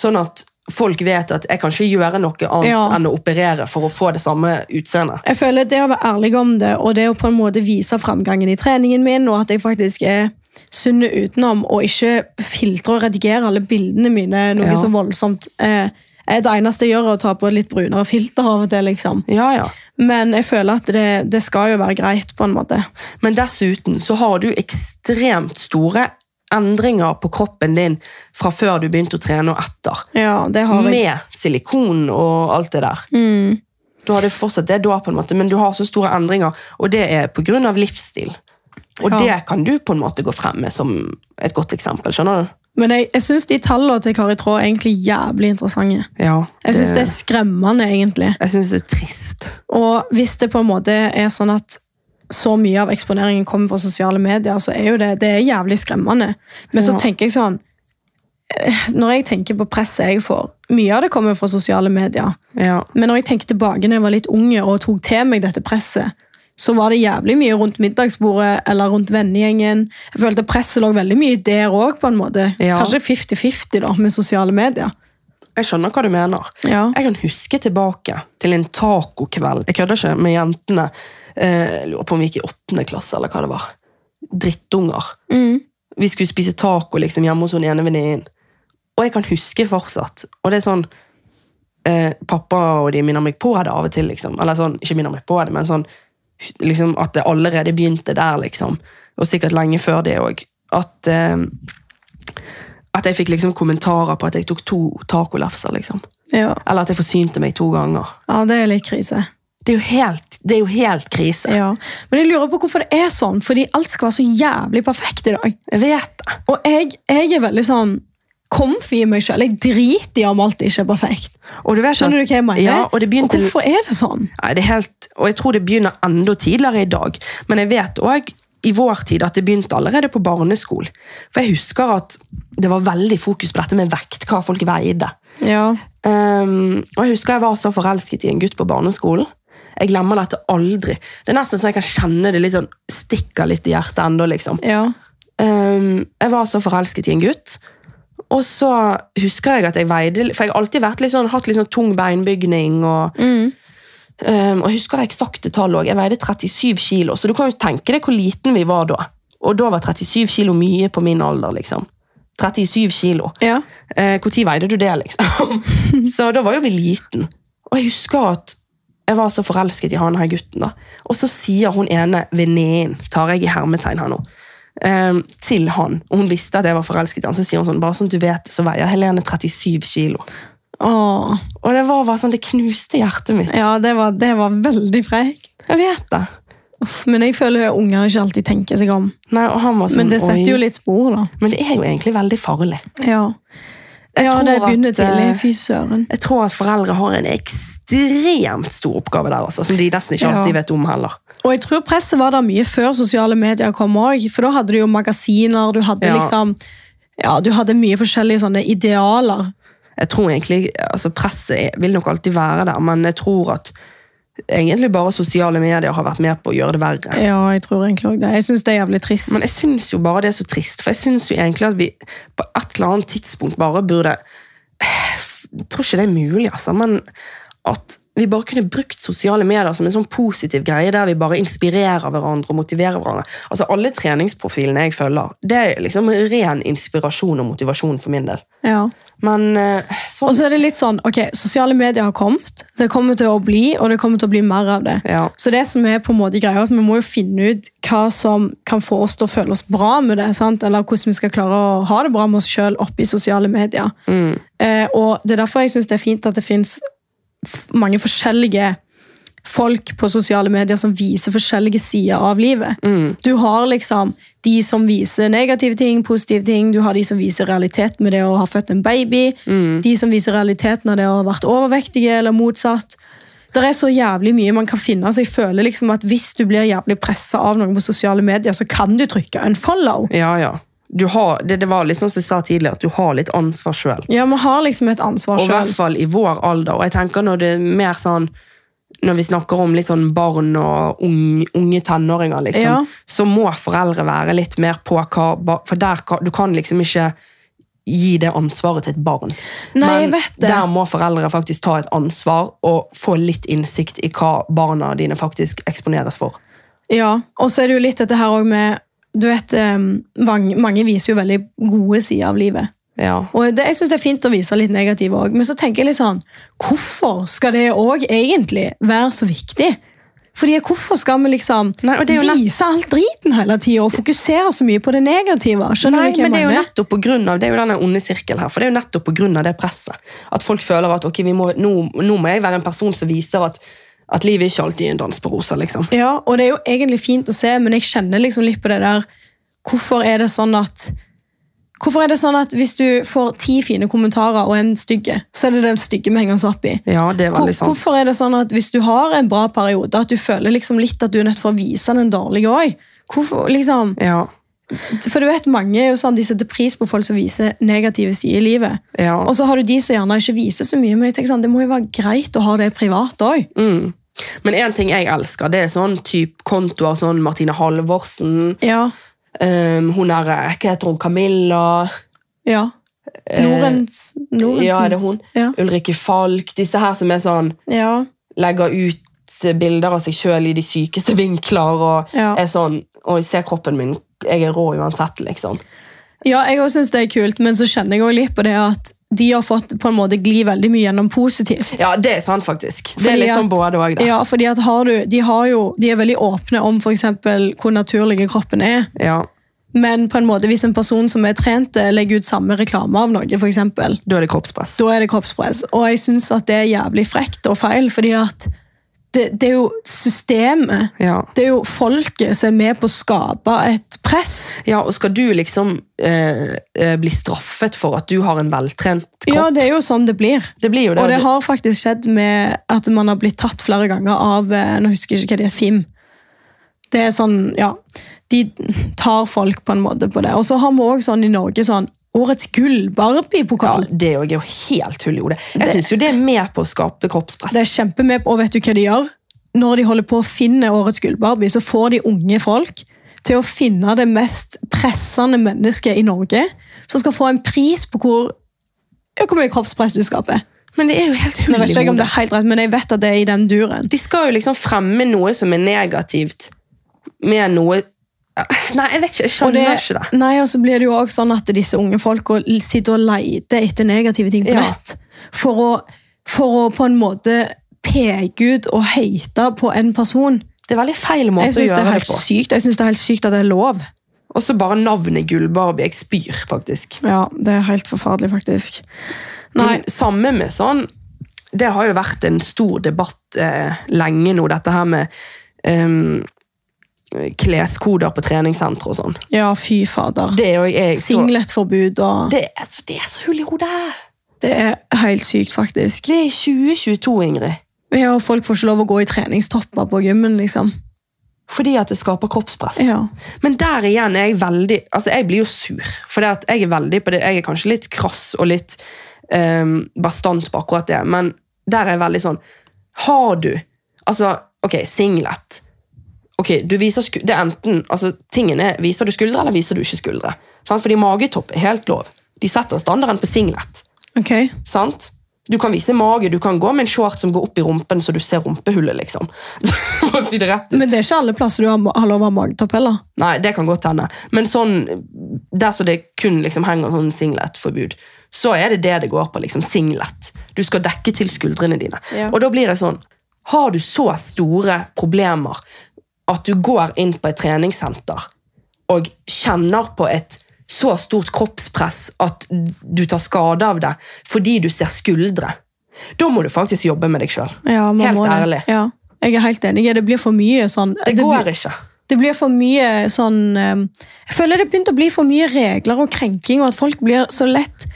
Sånn at folk vet at jeg kan ikke gjøre noe annet Ja. enn å operere for å få det samme utseendet. Jeg føler Det å være ærlig om det, og det å på en måte vise framgangen i treningen min, og at jeg faktisk er sunn utenom, og ikke filtre og redigere alle bildene mine noe Ja. så voldsomt eh, er Det eneste jeg gjør, er å ta på litt brunere filter av og til. liksom. Ja, ja. Men jeg føler at det, det skal jo være greit, på en måte. Men dessuten så har du ekstremt store endringer på kroppen din fra før du begynte å trene og etter. Ja, det har jeg. Med silikon og alt det der. Mm. Du hadde fortsatt det da, på en måte, men du har så store endringer, og det er av livsstil. Og Ja. det kan du på en måte gå frem med som et godt eksempel. skjønner du? Men jeg, jeg syns de tallene til Kari Traa er egentlig jævlig interessante. Ja, Jeg syns det er skremmende, egentlig. jeg synes det er trist. Og hvis det på en måte er sånn at så mye av eksponeringen kommer fra sosiale medier, så er jo det, det er jævlig skremmende. Men så tenker jeg sånn eh, Når jeg tenker på presset jeg får Mye av det kommer fra sosiale medier. Ja. Men når jeg tenker tilbake når jeg var litt unge og tok til meg dette presset, så var det jævlig mye rundt middagsbordet eller rundt vennegjengen. Jeg følte presset lå veldig mye der òg, på en måte. Ja. Kanskje 50-50 da, med sosiale medier. Jeg skjønner hva du mener. Ja. Jeg kan huske tilbake til en tacokveld. Jeg kødder ikke med jentene. Eh, Jeg lurer på om vi gikk i åttende klasse, eller hva det var. Drittunger. Mm. Vi skulle spise taco liksom, hjemme hos hun ene venninnen. Og jeg kan huske fortsatt. Og det er sånn eh, Pappa og de minner meg på det av og til. liksom. Eller sånn, ikke minner meg på det, men sånn liksom, at det allerede begynte der, liksom. Og sikkert lenge før det òg. At, eh, at jeg fikk liksom kommentarer på at jeg tok to tacolefser, liksom. Ja. Eller at jeg forsynte meg to ganger. ja, det er litt krise. Det er jo helt, det er jo helt krise. Ja. Men jeg lurer på hvorfor det er sånn, fordi alt skal være så jævlig perfekt i dag. Jeg vet det. Og jeg, jeg er veldig sånn comfy i meg selv. Jeg driter i om alt ikke er perfekt. Og du vet Skjønner at- du hva jeg mener? Ja, og det begynte... hvorfor er det sånn? Nei, det er helt, og jeg tror det begynner enda tidligere i dag. Men jeg vet òg i vår tid at det begynte allerede på barneskolen. For jeg husker at det var veldig fokus på dette med vekt, hva folk veide. Ja. Um, og jeg husker jeg var så forelsket i en gutt på barneskolen. Jeg glemmer dette aldri. Det er nesten så jeg kan kjenne det litt sånn, stikker litt i hjertet enda, liksom. Ja. Um, jeg var så forelsket i en gutt. Og så husker jeg at jeg veide For jeg har alltid litt sånn, hatt litt sånn tung beinbygning. og Mm. Um, og jeg husker eksakte tall òg. Jeg veide 37 kilo, så du kan jo tenke deg hvor liten vi var da. Og da var 37 kilo mye på min alder, liksom. 37 kilo. Ja. Eh, Hvor tid veide du det, liksom? så da var jo vi liten. Og jeg husker at jeg var så forelsket i han her gutten. da. Og så sier hun ene venninnen, tar jeg i hermetegn her nå, um, til han, og hun visste at jeg var forelsket i han, så sier hun sånn, bare sånn du vet, så veier Helene 37 kilo. Åh. Og det var bare sånn, det knuste hjertet mitt. ja, det var, det var veldig frekt. Jeg vet det. Uff, men jeg føler at unger ikke alltid tenker seg om. Nei, og han var sånn, Men det setter jo litt spor, da. Men det er jo egentlig veldig farlig. Ja, ja det begynner tidlig. eh, Fy søren. Jeg tror at foreldre har en ekstremt stor oppgave der, altså, som de nesten ikke Ja. alltid vet om heller. Og jeg tror presset var der mye før sosiale medier kom òg. For da hadde du jo magasiner, du hadde Ja. liksom Ja, du hadde mye forskjellige sånne idealer. Jeg tror egentlig, altså Presset vil nok alltid være der, men jeg tror at egentlig bare sosiale medier har vært med på å gjøre det verre. Ja, jeg tror egentlig også det. Jeg syns det er jævlig trist. Men jeg syns jo bare det er så trist, for jeg syns jo egentlig at vi på et eller annet tidspunkt bare burde Jeg tror ikke det er mulig, altså, men at vi bare kunne brukt sosiale medier som en sånn positiv greie der vi bare inspirerer hverandre og motiverer hverandre. Altså Alle treningsprofilene jeg følger, det er liksom ren inspirasjon og motivasjon for min del. ja. Men eh, Og sånn så er det litt sånn, ok, Sosiale medier har kommet, det kommer til å bli, og det kommer til å bli mer av det. ja. Så det som er på en måte greia, at vi må jo finne ut hva som kan få oss til å føle oss bra med det. sant? Eller hvordan vi skal klare å ha det bra med oss sjøl oppi sosiale medier. Mm. Eh, og Det er derfor jeg syns det er fint at det fins mange forskjellige folk på sosiale medier som viser forskjellige sider av livet. Mm. Du har liksom de som viser negative ting, positive ting. Du har de som viser realiteten med det å ha født en baby. Mm. De som viser realiteten av det å ha vært overvektige, eller motsatt. Det er så jævlig mye man kan finne. så jeg føler liksom at Hvis du blir jævlig pressa av noen på sosiale medier, så kan du trykke en follow. Ja, ja. Du har, det, det var litt sånn som jeg sa tidligere, at du har litt ansvar sjøl. Ja, Man har liksom et ansvar Og i hvert fall i vår alder. Og jeg tenker når det er mer sånn når vi snakker om litt sånn barn og unge, unge tenåringer, liksom, Ja. så må foreldre være litt mer på hva For der du kan liksom ikke gi det ansvaret til et barn. Nei, det. der må foreldre faktisk ta et ansvar og få litt innsikt i hva barna dine faktisk eksponeres for. Ja, Og så er det jo litt dette her også med du vet, eh, mange, viser jo veldig gode sider av livet. Ja. Og det, Jeg synes det er fint å vise litt negative òg, men så tenker jeg litt sånn Hvorfor skal det òg egentlig være så viktig? Fordi Hvorfor skal vi liksom Nei, vise alt driten hele tida og fokusere så mye på det negative? Skjønner Nei, hva men det er jo nettopp på grunn av, det er jo denne onde sirkelen her, for det er jo nettopp av det presset. At folk føler at ok, vi må, nå, nå må jeg være en person som viser at, at livet ikke alltid er en dans på roser, liksom. Ja, og det er jo egentlig fint å se, men jeg kjenner liksom litt på det der Hvorfor er det sånn at Hvorfor er det sånn at hvis du får ti fine kommentarer og en stygge, så er det den stygge vi henger oss opp i? Ja, det er veldig sant. hvorfor er det sånn at hvis du har en bra periode, at du føler liksom litt at du er nødt for å vise den dårlige òg? Hvorfor, liksom, Ja, for du vet, mange er jo sånn, de setter pris på folk som viser negative sider i livet. ja. Og så har du de som gjerne ikke viser så mye, men jeg tenker sånn, det må jo være greit å ha det privat òg. Mm. Men en ting jeg elsker, det er sånn type kontoer, sånn Martine Halvorsen, Ja, um, hun er, hva heter hun, Camilla, ja. eh, Norens, Norensen. ja, er det hun? Ja. Ulrikke Falk, disse her som er sånn, Ja. legger ut bilder av seg selv i de sykeste vinkler, og Ja. er sånn, oi, se kroppen min, jeg er rå uansett, liksom. Ja, jeg også synes det er kult, men så kjenner jeg også litt på det at de har fått på en måte gli veldig mye gjennom positivt. Ja, det er sant, faktisk. Det Fordi er liksom at- både og da. Ja, fordi at har du, de, har jo, de er veldig åpne om eksempel hvor naturlige kroppen er. Ja, Men på en måte, hvis en person som er trent, eh, legger ut samme reklame av noe, for eksempel, Da er det kroppspress. da er det kroppspress. Og jeg syns at det er jævlig frekt og feil, fordi at det, det er jo systemet, Ja. det er jo folket som er med på å skape et press. ja, og skal du liksom eh, eh, bli straffet for at du har en veltrent kropp? Ja, det er jo sånn det blir. det blir jo det. Og det har faktisk skjedd med at man har blitt tatt flere ganger av eh, Nå husker jeg ikke hva det er, FIM. Det er sånn, ja De tar folk på en måte på det. Og så har vi òg sånn i Norge sånn Årets gull, ja, Barbie-pokal. det er jo helt hull i hodet. Jeg syns jo det er med på å skape kroppspress. Det er kjempemed på, og vet du hva de gjør? Når de holder på å finne Årets gull-Barbie, så får de unge folk til å finne det mest pressende mennesket i Norge, som skal få en pris på hvor, ja, hvor mye kroppspress du skaper. Men det er jo helt hull Jeg vet i ikke jeg om det er helt rett, men jeg vet at det er i den duren. De skal jo liksom fremme noe som er negativt, med noe Nei, jeg vet ikke. Jeg skjønner det, ikke det. nei, og så blir det jo også sånn at disse unge folka sitter og leter etter negative ting på Ja. nett. For å, for å på en måte peke ut og hate på en person. Det er veldig feil måte å gjøre det det på. sykt Jeg synes det er helt sykt at det er lov. Og så bare navnet Gull-Barbie. Jeg spyr, faktisk. Ja, det er helt forferdelig, faktisk. Nei, Men samme med sånn Det har jo vært en stor debatt eh, lenge nå, dette her med em, kleskoder på treningssentre og sånn. ja, fy fader. Det jo jeg så Singletforbud og det er, så, det er så hull i hodet! Det er helt sykt, faktisk. Det er 2022, Ingrid. Ja, og folk får ikke lov å gå i treningstopper på gymmen, liksom. Fordi at det skaper kroppspress. Ja. Men der igjen er jeg veldig Altså, jeg blir jo sur. For jeg er veldig på det Jeg er kanskje litt krass og litt um, bastant på akkurat det, men der er jeg veldig sånn Har du Altså, ok, singlet. Ok, du viser det er enten, altså tingene er, Viser du skuldre, eller viser du ikke skuldre? Sant? Fordi magetopp er helt lov. De setter standarden på singlet. Ok. Sant? Du kan vise mage, du kan gå med en short som går opp i rumpen så du ser rumpehullet, liksom. Si det rett. Men det er ikke alle plasser du har, har lov å ha magetopp heller. Nei, det kan godt hende. Men sånn, der så det kun liksom henger sånn singlet-forbud, så er det det det går på. liksom Singlet. Du skal dekke til skuldrene dine. Ja. Og da blir det sånn Har du så store problemer at du går inn på et treningssenter og kjenner på et så stort kroppspress at du tar skade av det fordi du ser skuldre, da må du faktisk jobbe med deg sjøl. Ja, Helt ærlig. Ja. Jeg er helt enig. Det blir for mye sånn Det blir- går ikke. Det blir for mye sånn eh, Jeg føler det begynte å bli for mye regler og krenking, og at folk blir så lett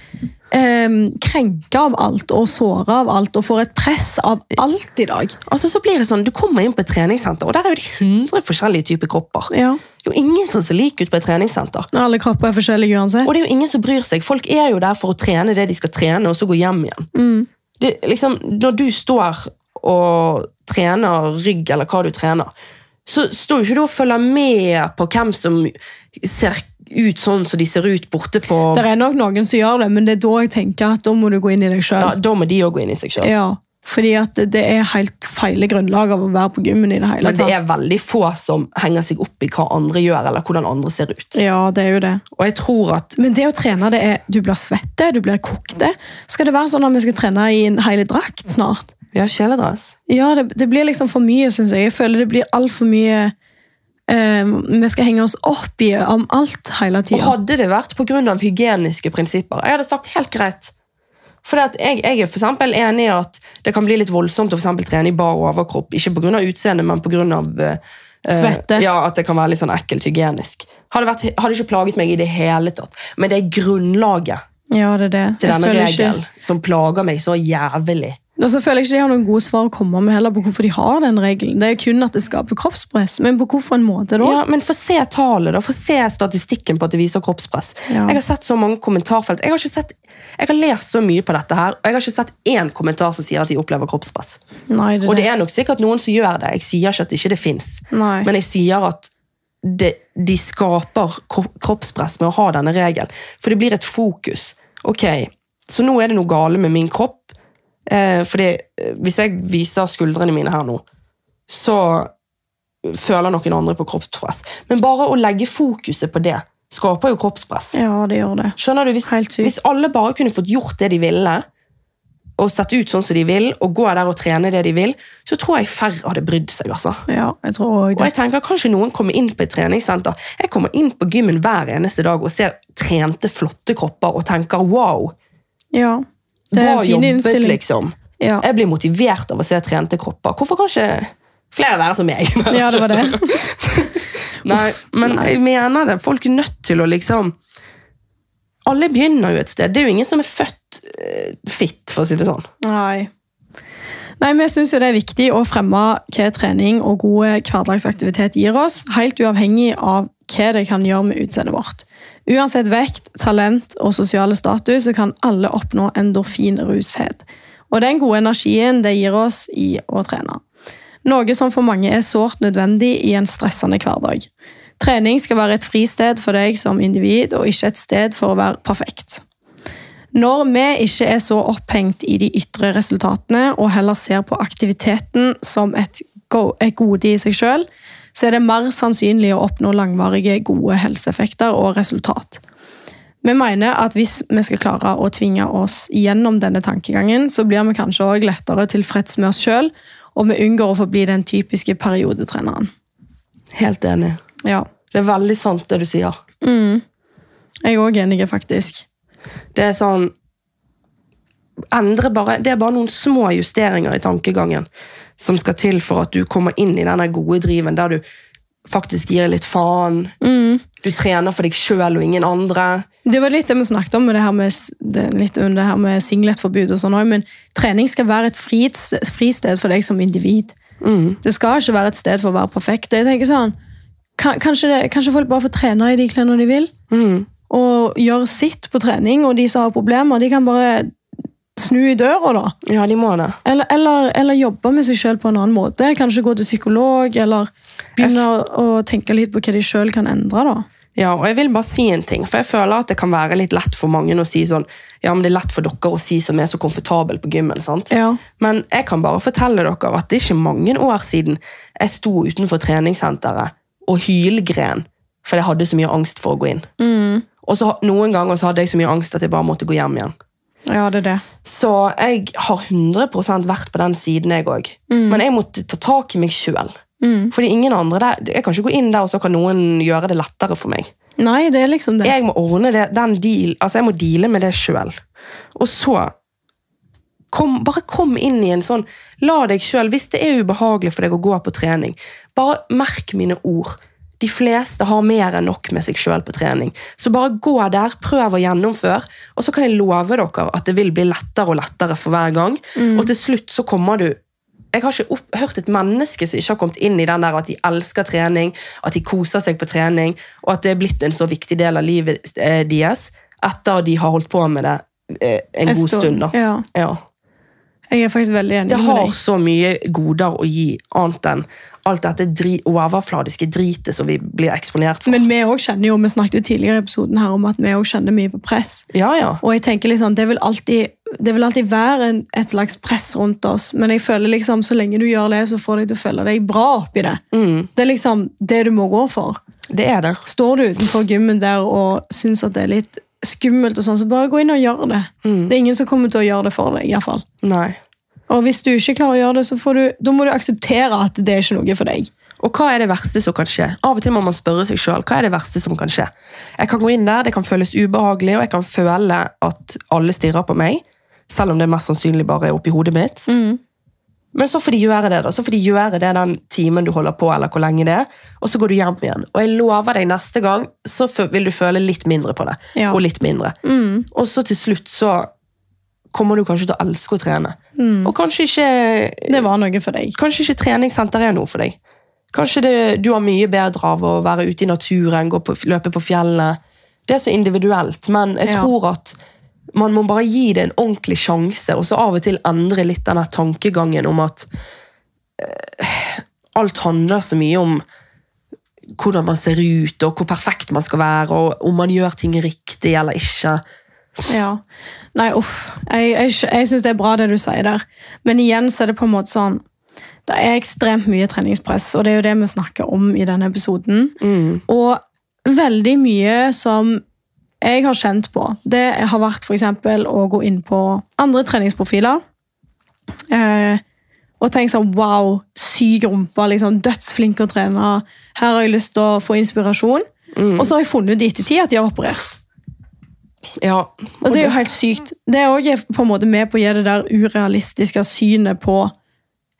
eh, krenka av alt og såra av alt og får et press av alt i dag. Altså så blir det sånn, Du kommer inn på et treningssenter, og der er jo det 100 forskjellige typer kropper. Ja. Det er jo ingen som ser like ut på et treningssenter. Når alle kropper er forskjellige uansett. Og det er jo ingen som bryr seg. Folk er jo der for å trene det de skal trene, og så gå hjem igjen. Mm. Det, liksom, når du står og trener rygg, eller hva du trener, så står jo ikke du og følger med på hvem som ser ut sånn som de ser ut borte på Det er nok noen som gjør det, men det er da jeg tenker at da må du gå inn i deg ja. Da må de òg gå inn i seg sjøl. Ja, fordi at det er helt feile grunnlag av å være på gymmen i det hele tatt. Men det er veldig få som henger seg opp i hva andre gjør, eller hvordan andre ser ut. Ja, det er jo det. Og jeg tror at Men det å trene, det er du blir svette, du blir kokte. Skal det være sånn at vi skal trene i en hel drakt snart? Har kjeledress. Ja, det, det blir liksom for mye, syns jeg. Jeg føler det blir altfor mye Vi skal henge oss opp i om alt hele tida. hadde det vært pga. hygieniske prinsipper, jeg hadde sagt helt greit. For jeg, jeg er for eksempel enig i at det kan bli litt voldsomt å for trene i bar overkropp. Ikke pga. utseendet, men pga. Svette. ja, at det kan være litt sånn ekkelt hygienisk. Hadde, vært, hadde ikke plaget meg i det hele tatt. Men det er grunnlaget Ja, det er det. til denne regelen som plager meg så jævlig. Og så føler jeg ikke de har noen gode svar å komme med heller på hvorfor de har den regelen. Det er kun at det skaper kroppspress, men på hvorfor en måte da? Ja, Men få se tallet, da. Få se statistikken på at det viser kroppspress. Ja. Jeg har sett så mange kommentarfelt. Jeg har, ikke sett, jeg har lest så mye på dette her, og jeg har ikke sett én kommentar som sier at de opplever kroppspress. Nei, det Og det er nok sikkert noen som gjør det. Jeg sier ikke at ikke det fins. Nei. Men jeg sier at det, de skaper kroppspress med å ha denne regelen. For det blir et fokus. Ok, så nå er det noe gale med min kropp. Eh, fordi eh, hvis jeg viser skuldrene mine her nå, så føler noen andre på kroppspress. Men bare å legge fokuset på det, skaper jo kroppspress. Ja, det gjør det. Skjønner du? Hvis, hvis alle bare kunne fått gjort det de ville, og sett ut sånn som de vil, og gå der og trene det de vil, så tror jeg færre hadde brydd seg. altså. Ja, jeg tror også Og jeg tenker Kanskje noen kommer inn på et treningssenter. Jeg kommer inn på gymmen hver eneste dag og ser trente, flotte kropper og tenker wow, Ja, det er bra en fin jobbet, innstilling. liksom. Ja. Jeg blir motivert av å se trente kropper. Hvorfor kan ikke flere være som meg? ja, det var det. Nei, men jeg mener det. Folk er nødt til å liksom Alle begynner jo et sted. Det er jo ingen som er født uh, fit, for å si det sånn. Nei. Nei, Vi syns det er viktig å fremme hva trening og god hverdagsaktivitet gir oss, helt uavhengig av hva det kan gjøre med utseendet vårt. Uansett vekt, talent og sosiale status så kan alle oppnå endorfinrushet. Og den gode energien det gir oss i å trene. Noe som for mange er sårt nødvendig i en stressende hverdag. Trening skal være et fristed for deg som individ, og ikke et sted for å være perfekt. Når vi ikke er så opphengt i de ytre resultatene, og heller ser på aktiviteten som et, go et gode i seg selv, så er det mer sannsynlig å oppnå langvarige, gode helseeffekter og resultat. Vi mener at hvis vi skal klare å tvinge oss gjennom denne tankegangen, så blir vi kanskje også lettere tilfreds med oss sjøl, og vi unngår å forbli den typiske periodetreneren. Helt enig. Ja. Det er veldig sant, det du sier. Mm. Jeg er òg enig, faktisk. Det er sånn bare, Det er bare noen små justeringer i tankegangen som skal til for at du kommer inn i denne gode driven der du faktisk gir litt faen. Mm. Du trener for deg sjøl og ingen andre. Det var litt det vi snakket om med det her med, det, litt om det her med singletforbud. og sånn Men trening skal være et fris- fristed for deg som individ. Mm. Det skal ikke være et sted for å være perfekt. Jeg tenker sånn, kanskje, det, kanskje folk bare får trene i de klærne de vil, Mm. og gjøre sitt på trening, og de som har problemer, de kan bare snu i døra, da. Ja, de må det. Eller, eller, eller jobbe med seg sjøl på en annen måte. Kanskje gå til psykolog, eller begynne å, å tenke litt på hva de sjøl kan endre. da. Ja, og jeg vil bare si en ting, for jeg føler at det kan være litt lett for mange å si sånn Ja, men det er lett for dere å si som er så komfortabel på gymmen, sant? Ja. Men jeg kan bare fortelle dere at det er ikke mange år siden jeg sto utenfor treningssenteret og hylgren for jeg hadde så mye angst for å gå inn. Mm. Og så Noen ganger så hadde jeg så mye angst at jeg bare måtte gå hjem igjen. Ja, det er det. Så jeg har 100 vært på den siden, jeg òg. Men jeg måtte ta tak i meg sjøl. Mm. Fordi ingen andre der, Jeg kan ikke gå inn der, og så kan noen gjøre det lettere for meg. Nei, det er liksom det. Jeg må ordne det, den deal, altså jeg må deale med det sjøl. Og så kom, Bare kom inn i en sånn La deg sjøl, hvis det er ubehagelig for deg å gå på trening, bare merk mine ord. De fleste har mer enn nok med seg sjøl på trening. Så bare gå der, prøv å gjennomføre, og så kan jeg love dere at det vil bli lettere og lettere for hver gang. Og til slutt så kommer du jeg har ikke opp, hørt et menneske som ikke har kommet inn i den der at de elsker trening, at de koser seg på trening, og at det er blitt en så viktig del av livet eh, deres etter de har holdt på med det eh, en Jeg god står- stund. da. Ja, Ja. jeg er faktisk veldig enig Det med har så mye goder å gi, annet enn alt dette dri overfladiske dritet som vi blir eksponert for. Men vi også kjenner jo, vi snakket jo tidligere i episoden her om at vi også kjenner mye på press. ja, ja. Og jeg tenker liksom, det vil alltid, det vil alltid være en, et slags press rundt oss, men jeg føler liksom, så lenge du gjør det, så får deg til å føle deg bra oppi det. Mm, Det er liksom det du må gå for. det er det. Står du utenfor gymmen der og syns at det er litt skummelt, og sånn, så bare gå inn og gjør det. Mm. Det er ingen som kommer til å gjøre det for deg. i hvert fall. Nei. Og hvis du ikke klarer å gjøre det, så får du, da må du akseptere at det er ikke noe for deg. Og hva er det verste som kan skje? Av og til må man spørre seg selv, hva er det verste som kan skje? Jeg kan gå inn der, det kan føles ubehagelig, og jeg kan føle at alle stirrer på meg, selv om det mest sannsynlig bare er oppi hodet mitt. Men så får de gjøre det, da. Så får de gjøre det den timen du holder på, eller hvor lenge det er, og så går du hjem igjen. Og jeg lover deg neste gang, så vil du føle litt mindre på det. Ja. Og litt mindre. Mm. Og så til slutt så kommer du kanskje til å elske å trene. Mm. Og kanskje ikke Det var noe for deg. Kanskje ikke treningssenter er noe for deg. Kanskje det, du har mye bedre av å være ute i naturen, gå på, løpe på fjellet. Det er så individuelt, men jeg Ja. tror at man må bare gi det en ordentlig sjanse, og så av og til endre litt denne tankegangen om at øh, alt handler så mye om hvordan man ser ut, og hvor perfekt man skal være, og om man gjør ting riktig eller ikke. Ja. Nei, uff. Jeg, jeg, jeg syns det er bra det du sier der. Men igjen så er det på en måte sånn Det er ekstremt mye treningspress, og det er jo det vi snakker om i denne episoden. Og veldig mye som jeg har kjent på. Det har vært eksempel å gå inn på andre treningsprofiler. Eh, og tenke sånn Wow, syk rumpe. liksom, Dødsflink å trene. Her har jeg lyst til å få inspirasjon. Mm. Og så har jeg funnet ut i ettertid at de har operert. Ja. Og det er jo helt sykt. Det er òg på en måte med på å gi det der urealistiske synet på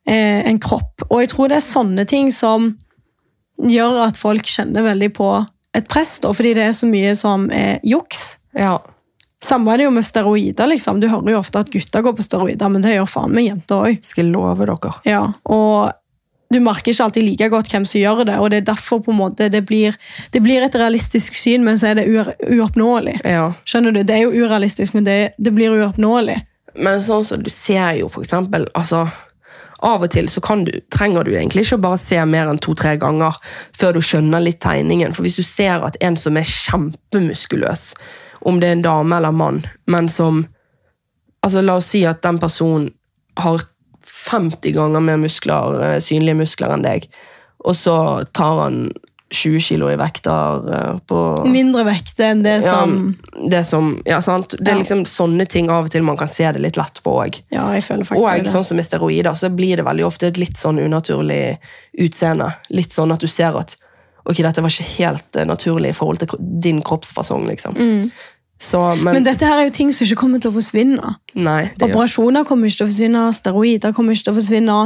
eh, en kropp. Og jeg tror det er sånne ting som gjør at folk kjenner veldig på et press, da, fordi det er så mye som er juks. ja. Samme er det jo med steroider. liksom. Du hører jo ofte at gutter går på steroider, men det gjør faen meg jenter òg. Skal love dere. Ja, og du merker ikke alltid like godt hvem som gjør det, og det er derfor på en måte det blir, det blir et realistisk syn, men så er det uoppnåelig. Ja. Skjønner du? Det er jo urealistisk, men det, det blir uoppnåelig. Men sånn som du ser jo, for eksempel altså, Av og til så kan du, trenger du egentlig ikke bare se mer enn to-tre ganger før du skjønner litt tegningen. For hvis du ser at en som er kjempemuskuløs, om det er en dame eller mann, men som altså La oss si at den personen har 50 ganger mer muskler, eh, synlige muskler enn deg, og så tar han 20 kilo i vekter eh, på Mindre vekt enn det som ja, det som, ja, sant? Det er liksom sånne ting av og til man kan se det litt lett på òg. Ja, jeg føler faktisk Og sånn som med steroider, så blir det veldig ofte et litt sånn unaturlig utseende. Litt sånn at du ser at ok, dette var ikke helt eh, naturlig i forhold til din kroppsfasong, liksom. Så, men, Mm. Men dette her er jo ting som ikke kommer til å forsvinne. nei, Operasjoner kommer ikke til å forsvinne, steroider kommer ikke til å forsvinne,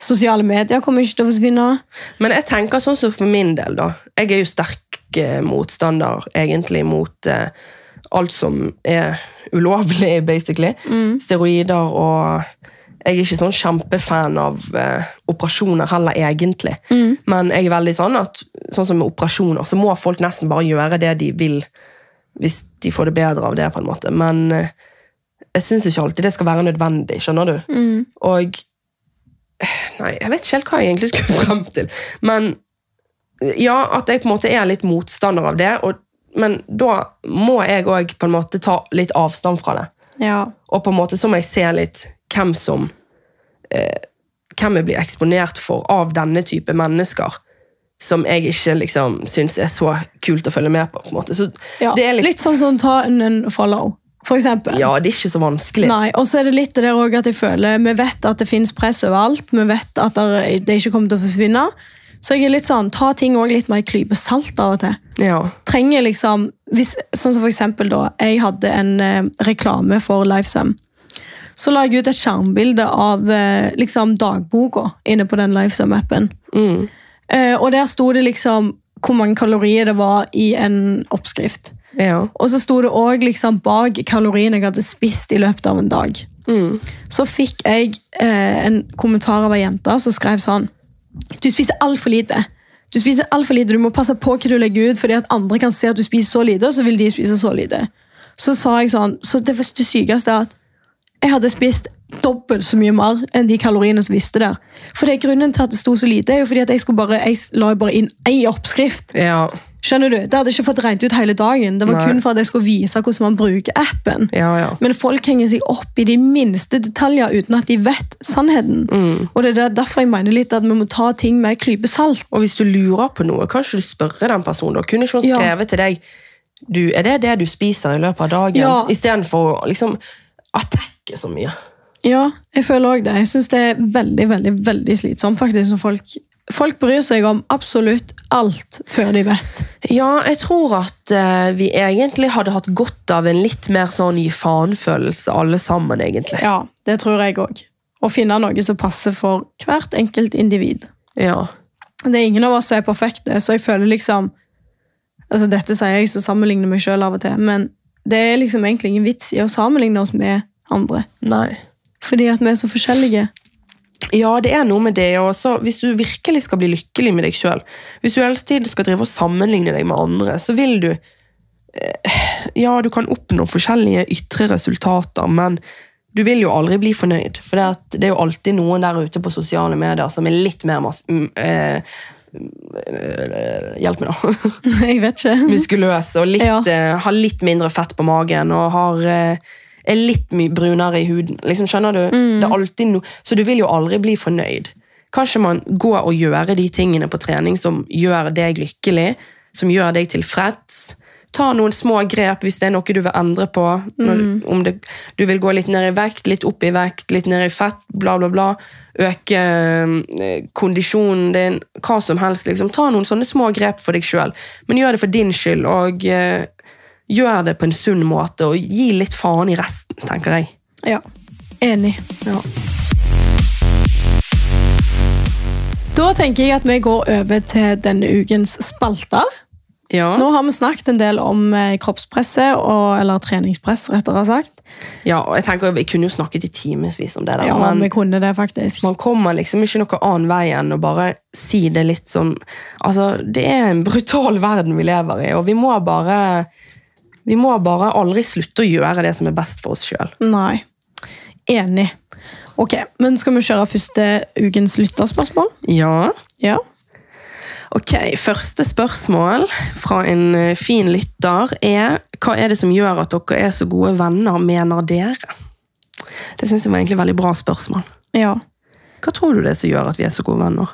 sosiale medier kommer ikke til å forsvinne. Men jeg tenker sånn som for min del, da. Jeg er jo sterk eh, motstander egentlig mot eh, alt som er ulovlig, basically. Steroider og Jeg er ikke sånn kjempefan av eh, operasjoner heller, egentlig. Men jeg er veldig sånn at sånn som med operasjoner, så må folk nesten bare gjøre det de vil, hvis de får det bedre av det, på en måte. Men eh, jeg syns ikke alltid det skal være nødvendig, skjønner du? Og Nei, jeg vet ikke helt hva jeg egentlig skulle frem til. Men ja, at jeg på en måte er litt motstander av det. Og, men da må jeg òg på en måte ta litt avstand fra det. Ja. Og på en måte så må jeg se litt hvem som eh, Hvem jeg blir eksponert for av denne type mennesker. Som jeg ikke liksom syns er så kult å følge med på. på en måte. Så ja. det litt, litt sånn som ta en en follow, for eksempel. Ja, det er ikke så vanskelig. Nei, og så er det litt det der også at jeg føler Vi vet at det finnes press overalt. Vi vet at det, ikke kommer til å forsvinne. Så jeg er litt sånn, ta ting også litt mer i klype salt av og til. Ja. Trenger liksom, hvis, Sånn som for eksempel da, jeg hadde en eh, reklame for Lifesum. Så la jeg ut et skjermbilde av eh, liksom dagboka inne på den Lifesum-appen. Mm. Eh, og der sto det liksom hvor mange kalorier det var i en oppskrift. ja. Og så sto det òg liksom bak kaloriene jeg hadde spist i løpet av en dag. Mm. Så fikk jeg eh, en kommentar av ei jente som skrev sånn Du spiser altfor lite. Du spiser alt for lite, du må passe på hva du legger ut, fordi at andre kan se at du spiser så lite, og så vil de spise så lite. Så sa jeg sånn, så det, det sykeste er at jeg hadde spist dobbelt så mye mer enn de kaloriene som visste der. For det er grunnen til at det sto så lite, er jo fordi at jeg, bare, jeg la bare inn én oppskrift. Ja. Skjønner du? Det hadde ikke fått regnet ut hele dagen. Det var Nei. kun for at jeg skulle vise hvordan man bruker appen. Ja, ja. Men folk henger seg opp i de minste detaljer uten at de vet sannheten. Mm. Og det er derfor jeg mener litt at vi må ta ting med en klype salt. Og hvis du lurer på noe, kan ikke du spørre den personen. Og kunne ikke hun skrevet til deg du, Er det det du spiser i løpet av dagen? Ja. Istedenfor å liksom attacke så mye. Ja, jeg føler også det. Jeg synes det er veldig, veldig, veldig slitsomt faktisk når folk, folk bryr seg om absolutt alt før de vet. Ja, jeg tror at eh, vi egentlig hadde hatt godt av en litt mer sånn gi faen-følelse, alle sammen, egentlig. Ja, det tror jeg også. Å finne noe som passer for hvert enkelt individ. Ja. Det er ingen av oss som er perfekte, så jeg føler liksom altså Dette sier jeg så sammenligner meg sjøl av og til, men det er liksom egentlig ingen vits i å sammenligne oss med andre. Nei. Fordi at vi er så forskjellige. Ja, det er noe med det. Også. hvis du virkelig skal bli lykkelig med deg sjøl, hvis du tiden skal drive og sammenligne deg med andre, så vil du eh, Ja, du kan oppnå forskjellige ytre resultater, men du vil jo aldri bli fornøyd. For det, er jo alltid noen der ute på sosiale medier som er litt mer mas eh, eh, Hjelp meg, da. Jeg vet ikke. Muskuløs og litt, Ja. eh, har litt mindre fett på magen og har, eh, er litt mye brunere i huden. Liksom, skjønner du? Det er alltid no Så du vil jo aldri bli fornøyd. Kanskje man går og gjør de tingene på trening som gjør deg lykkelig, som gjør deg tilfreds. Ta noen små grep hvis det er noe du vil endre på. Når, om det, du vil gå litt ned i vekt, litt opp i vekt, litt ned i fett, bla, bla, bla. Øke øh, kondisjonen din, hva som helst. Liksom. Ta noen sånne små grep for deg sjøl, men gjør det for din skyld. Og eh, gjør det på en sunn måte, og gi litt faen i resten, tenker jeg. Ja. Enig. Ja. Da tenker jeg at vi går over til denne ukens spalter. Ja. Nå har vi snakket en del om eh, kroppspresset, og, eller treningspress, rettere sagt. ja, og jeg tenker Vi kunne jo snakket i timevis om det, der, Ja, men vi kunne det faktisk. man kommer liksom ikke noe annen vei enn å bare si det litt sånn Altså, Det er en brutal verden vi lever i, og vi må bare vi må bare aldri slutte å gjøre det som er best for oss sjøl. Nei. Enig. Ok, men skal vi kjøre første ukens lytterspørsmål? Ja. Ja. Ok, Første spørsmål fra en eh, fin lytter er hva er det som gjør at dere er så gode venner, mener dere? Det syns jeg var egentlig veldig bra spørsmål. Ja. Hva tror du det er som gjør at vi er så gode venner?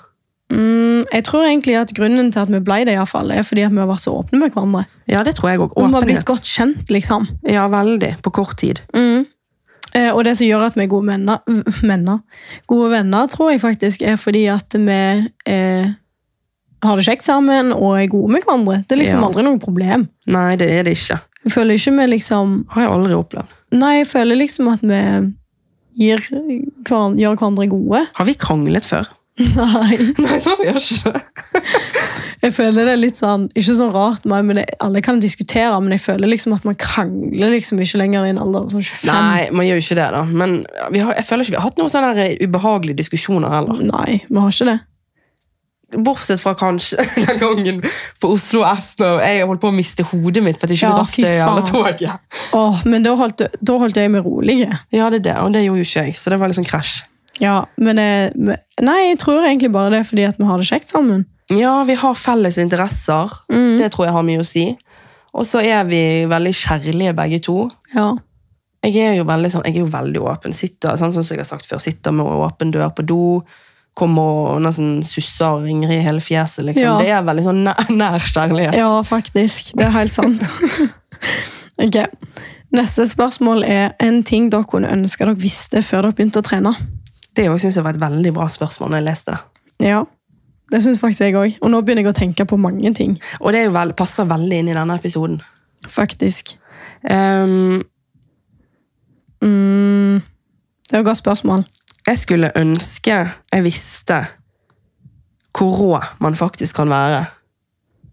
Mm, jeg tror egentlig at grunnen til at vi ble det, i fall, er fordi at vi har vært så åpne med hverandre. Ja, det tror jeg også. Og vi har blitt godt kjent, liksom. Ja, veldig. På kort tid. Eh, og det som gjør at vi er gode venner, venner, gode venner, tror jeg faktisk er fordi at vi eh, har det kjekt sammen og er gode med hverandre. Det er liksom Ja. aldri noe problem. Nei, det er det ikke. Jeg føler ikke vi liksom Har jeg aldri opplevd. Nei, jeg føler liksom at vi gir gjør hverandre gode. Har vi kranglet før? Nei. Nei, så gjør ikke det. Jeg føler det er litt sånn, ikke sånn rart, meg, men det, alle kan diskutere, men jeg føler liksom at man krangler liksom ikke lenger i en alder av sånn 25. Nei, man gjør jo ikke det, da. Men vi har, jeg føler ikke vi har hatt noen sånne her ubehagelige diskusjoner heller. Nei, vi har ikke det. Bortsett fra kanskje den gangen på Oslo S da jeg holdt på å miste hodet mitt for at jeg ikke Ja, rakk det jævla toget. Åh, men da holdt, da holdt jeg meg rolig. Ja, det er det, og det gjorde jo ikke jeg, så det var sånn krasj. Ja, men jeg, Nei, jeg tror egentlig bare det er fordi at vi har det kjekt sammen. Ja, vi har felles interesser. Mm. Det tror jeg har mye å si. Og så er vi veldig kjærlige begge to. Ja. Jeg er jo veldig, sånn, jeg er jo veldig åpen. Sitter, sånn som jeg har sagt før, sitter med åpen dør på do. Kommer og nesten susser ringer i hele fjeset. Liksom. Ja. Det er veldig sånn nær, nær kjærlighet. ja, faktisk. Det er helt sant. ok. Neste spørsmål er en ting dere kunne ønske dere visste før dere begynte å trene. Det synes jeg var et veldig bra spørsmål når jeg leste det. Ja, det syns faktisk jeg òg. Og nå begynner jeg å tenke på mange ting. Og det vel, passer veldig inn i denne episoden. Faktisk. Um, Mm, det var et godt spørsmål. jeg skulle ønske jeg visste hvor rå man faktisk kan være.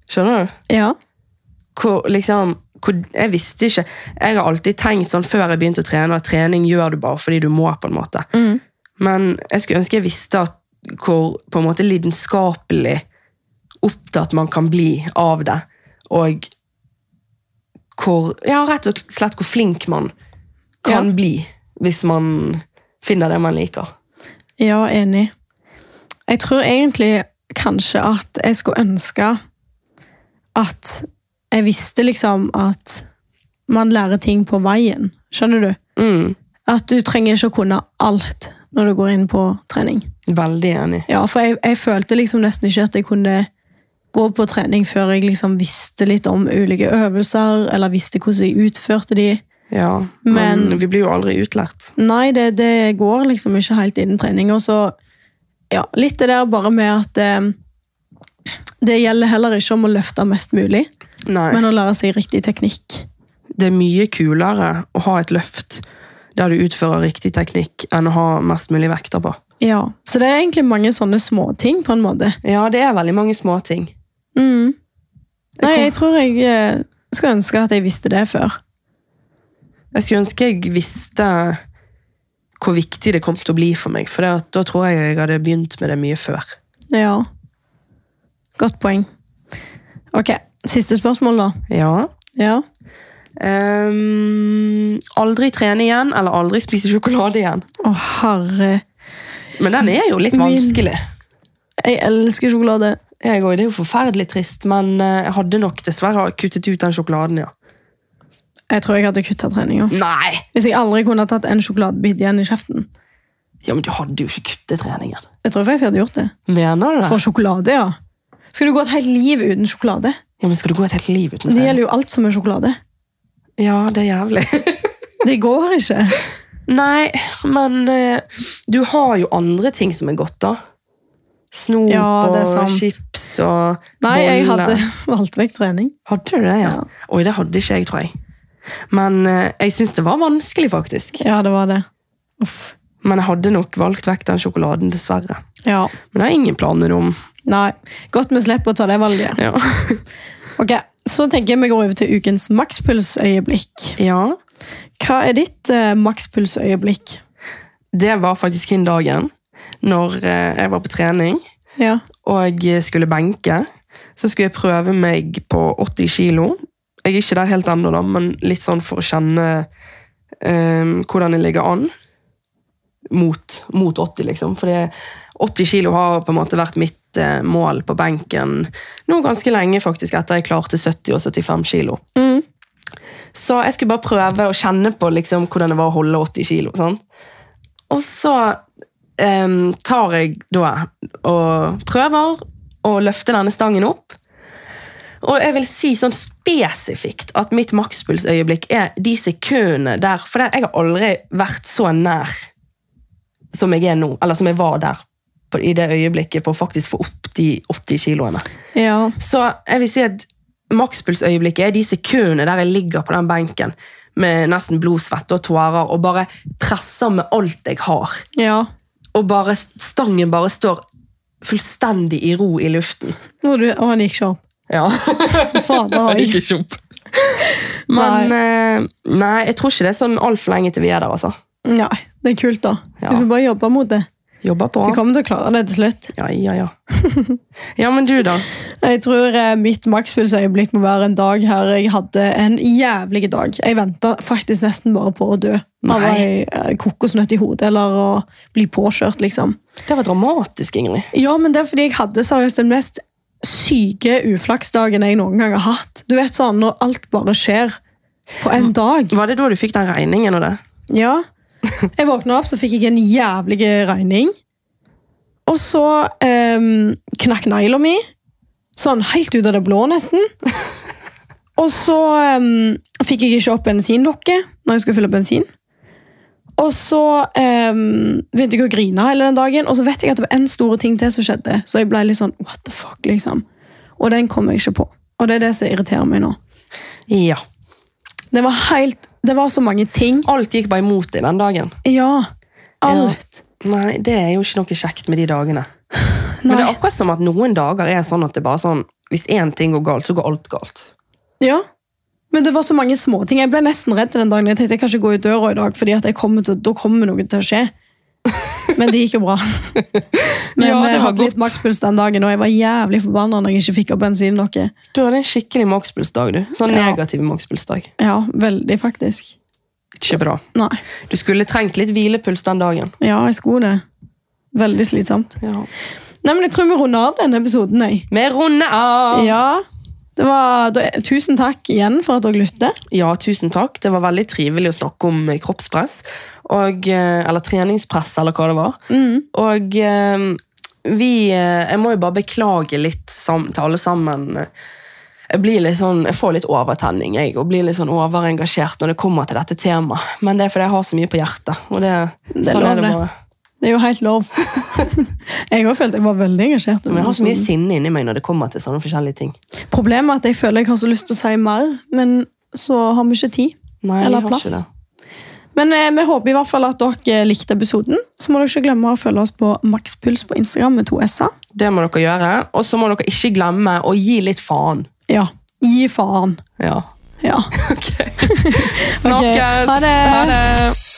Skjønner du? Ja. hvor, liksom, hvor, jeg visste ikke Jeg har alltid tenkt sånn før jeg begynte å trene, at trening gjør du bare fordi du må. på en måte. Mm. Men jeg skulle ønske jeg visste at, hvor på en måte lidenskapelig opptatt man kan bli av det. Og hvor Ja, rett og slett hvor flink man kan Ja. bli hvis man finner det man liker. Ja, enig. Jeg tror egentlig kanskje at jeg skulle ønske at jeg visste liksom at man lærer ting på veien. Skjønner du? Mm, At du trenger ikke å kunne alt når du går inn på trening. veldig enig. Ja, for jeg, jeg følte liksom nesten ikke at jeg kunne gå på trening før jeg liksom visste litt om ulike øvelser, eller visste hvordan jeg utførte de. Ja, men, Men- vi blir jo aldri utlært. Nei, det, det går liksom ikke helt innen trening. Og så, ja, litt det der bare med at eh, det gjelder heller ikke om å løfte mest mulig, Nei. men å lære seg riktig teknikk. det er mye kulere å ha et løft der du utfører riktig teknikk, enn å ha mest mulig vekter på. Ja, Så det er egentlig mange sånne småting, på en måte. Ja, det er veldig mange småting. Mm. Nei, jeg tror jeg eh, skulle ønske at jeg visste det før. Jeg skulle ønske jeg visste hvor viktig det kom til å bli for meg, for det da tror jeg jeg hadde begynt med det mye før. Ja. Godt poeng. Ok, siste spørsmål, da. Ja. Ja. Ehm, aldri trene igjen, eller aldri spise sjokolade igjen. Å, herre. Men den er jo litt Min- vanskelig. Jeg elsker sjokolade. Jeg også, det er jo forferdelig trist, men eh, jeg hadde nok dessverre kuttet ut den sjokoladen, ja. Jeg tror jeg hadde kutta treninga. Nei! Hvis jeg aldri kunne tatt en sjokoladebit igjen i kjeften. Ja, men du hadde jo ikke kuttet treningen. Jeg tror faktisk jeg hadde gjort det. Mener du det? For sjokolade, ja. Skal du gå et helt liv uten sjokolade? Ja, men Skal du gå et helt liv uten trening? Det gjelder jo alt som er sjokolade. Ja, det er jævlig. Det går ikke. Nei, men eh, du har jo andre ting som er godt, da. Snop Ja, det er og sant. chips og Nei, jeg boller. hadde valgt vekk trening. Hadde du det, ja? Ja. Oi, det hadde ikke jeg, tror jeg. Men eh, jeg syns det var vanskelig, faktisk. Ja, det var det. Uff. Men jeg hadde nok valgt vekk den sjokoladen, dessverre. Ja. Men jeg har ingen planer om. Nei. Godt vi slipper å ta det valget. Ja. Ok, Så tenker jeg vi går over til ukens makspulsøyeblikk. ja. Hva er ditt eh, makspulsøyeblikk? Det var faktisk den dagen når eh, jeg var på trening Ja. og skulle benke. Så skulle jeg prøve meg på 80 kilo. Jeg er ikke der helt ennå, da, men litt sånn for å kjenne eh, hvordan jeg ligger an. Mot, mot 80, liksom. For 80 kilo har på en måte vært mitt eh, mål på benken nå ganske lenge, faktisk, etter jeg klarte 70 og 75 kilo. Mm. Så jeg skulle bare prøve å kjenne på liksom, hvordan det var å holde 80 kilo. Sant? Og så um, tar jeg da og prøver å løfte denne stangen opp. Og jeg vil si sånn spesifikt at mitt makspulsøyeblikk er de sekundene der For jeg har aldri vært så nær som jeg er nå, eller som jeg var der i det øyeblikket på å faktisk få opp de 80 kiloene. Ja. Så jeg vil si at makspulsøyeblikket er de sekundene der jeg ligger på den benken med nesten blodsvette og tårer og bare presser med alt jeg har. ja. Og bare stangen bare står fullstendig i ro i luften. Og han gikk ikke opp. Ja. Faen, oi. gikk ikke opp. Men nei. nei, jeg tror ikke det er sånn altfor lenge til vi er der, altså. Nei, det er kult, da. Ja. Du får bare jobbe mot det. Jobber på. Du kommer til å klare det til slutt. Ja, ja, ja. Ja, men du, da? Jeg tror eh, mitt makspulsøyeblikk må være en dag her jeg hadde en jævlig dag. Jeg venta faktisk nesten bare på å dø. Av ei eh, kokosnøtt i hodet eller å bli påkjørt, liksom. Det var dramatisk, Ingrid. Ja, men det er fordi jeg hadde seriøst den mest syke uflaksdagen jeg noen gang har hatt. Du vet sånn, Når alt bare skjer på en dag. Var det da du fikk den regningen og det? Ja. Jeg våkna opp, så fikk jeg en jævlig regning. Og så um, knakk negla mi. Sånn helt ut av det blå, nesten. Og så um, fikk jeg ikke opp bensinlokket når jeg skulle fylle bensin. Og så um, begynte jeg å grine hele den dagen, og så vet jeg at det var en store ting til som skjedde. Så jeg ble litt sånn what the fuck, liksom. Og den kom jeg ikke på. Og det er det som irriterer meg nå. Ja. Det var helt, det var så mange ting. Alt gikk bare imot deg den dagen. Ja, alt. Nei, det er jo ikke noe kjekt med de dagene. Men det er akkurat som at noen dager er sånn at det bare sånn Hvis én ting går galt, så går alt galt. Ja. Men det var så mange småting. Jeg ble nesten redd den dagen. Jeg tenkte jeg kan ikke gå ut døra i dag, til, da kommer noe til å skje. Men det gikk jo bra. Men Ja, jeg hadde litt makspuls den dagen, og jeg var jævlig forbanna når jeg ikke fikk opp bensin noe. Du hadde en skikkelig makspulsdag, du. Sånn Ja. negativ makspulsdag. Ja, veldig, faktisk. Ikke bra. Nei. Du skulle trengt litt hvilepuls den dagen. Ja, jeg skulle det. Veldig slitsomt. Ja. Nei, men Jeg tror vi runder av denne episoden. Jeg. Vi runder av! Ja, var, da, Tusen takk igjen for at dere lytter. Ja, tusen takk. Det var veldig trivelig å snakke om eh, kroppspress. Og, eh, eller treningspress, eller hva det var. Mm. Og eh, vi Jeg må jo bare beklage litt til alle sammen. Jeg sånn, jeg får litt overtenning jeg, og blir litt sånn overengasjert når det kommer til dette temaet. Men det er fordi jeg har så mye på hjertet. Og det, Det sånn er det det. bare. Det er jo helt lov. jeg også følte jeg var veldig engasjert. Men jeg har så mye sinne inni meg når det kommer til sånne forskjellige ting. Problemet er at jeg føler jeg har så lyst til å si mer, men så har vi ikke tid. Nei, Eller plass. Men eh, vi håper i hvert fall at dere likte episoden. Så må dere ikke glemme å følge oss på Makspuls på Instagram med to s-er. Det må dere gjøre. Og så må dere ikke glemme å gi litt faen. Ja. Gi faen. Ja. Ja. Ok. Snakkes! ha det. Ha det.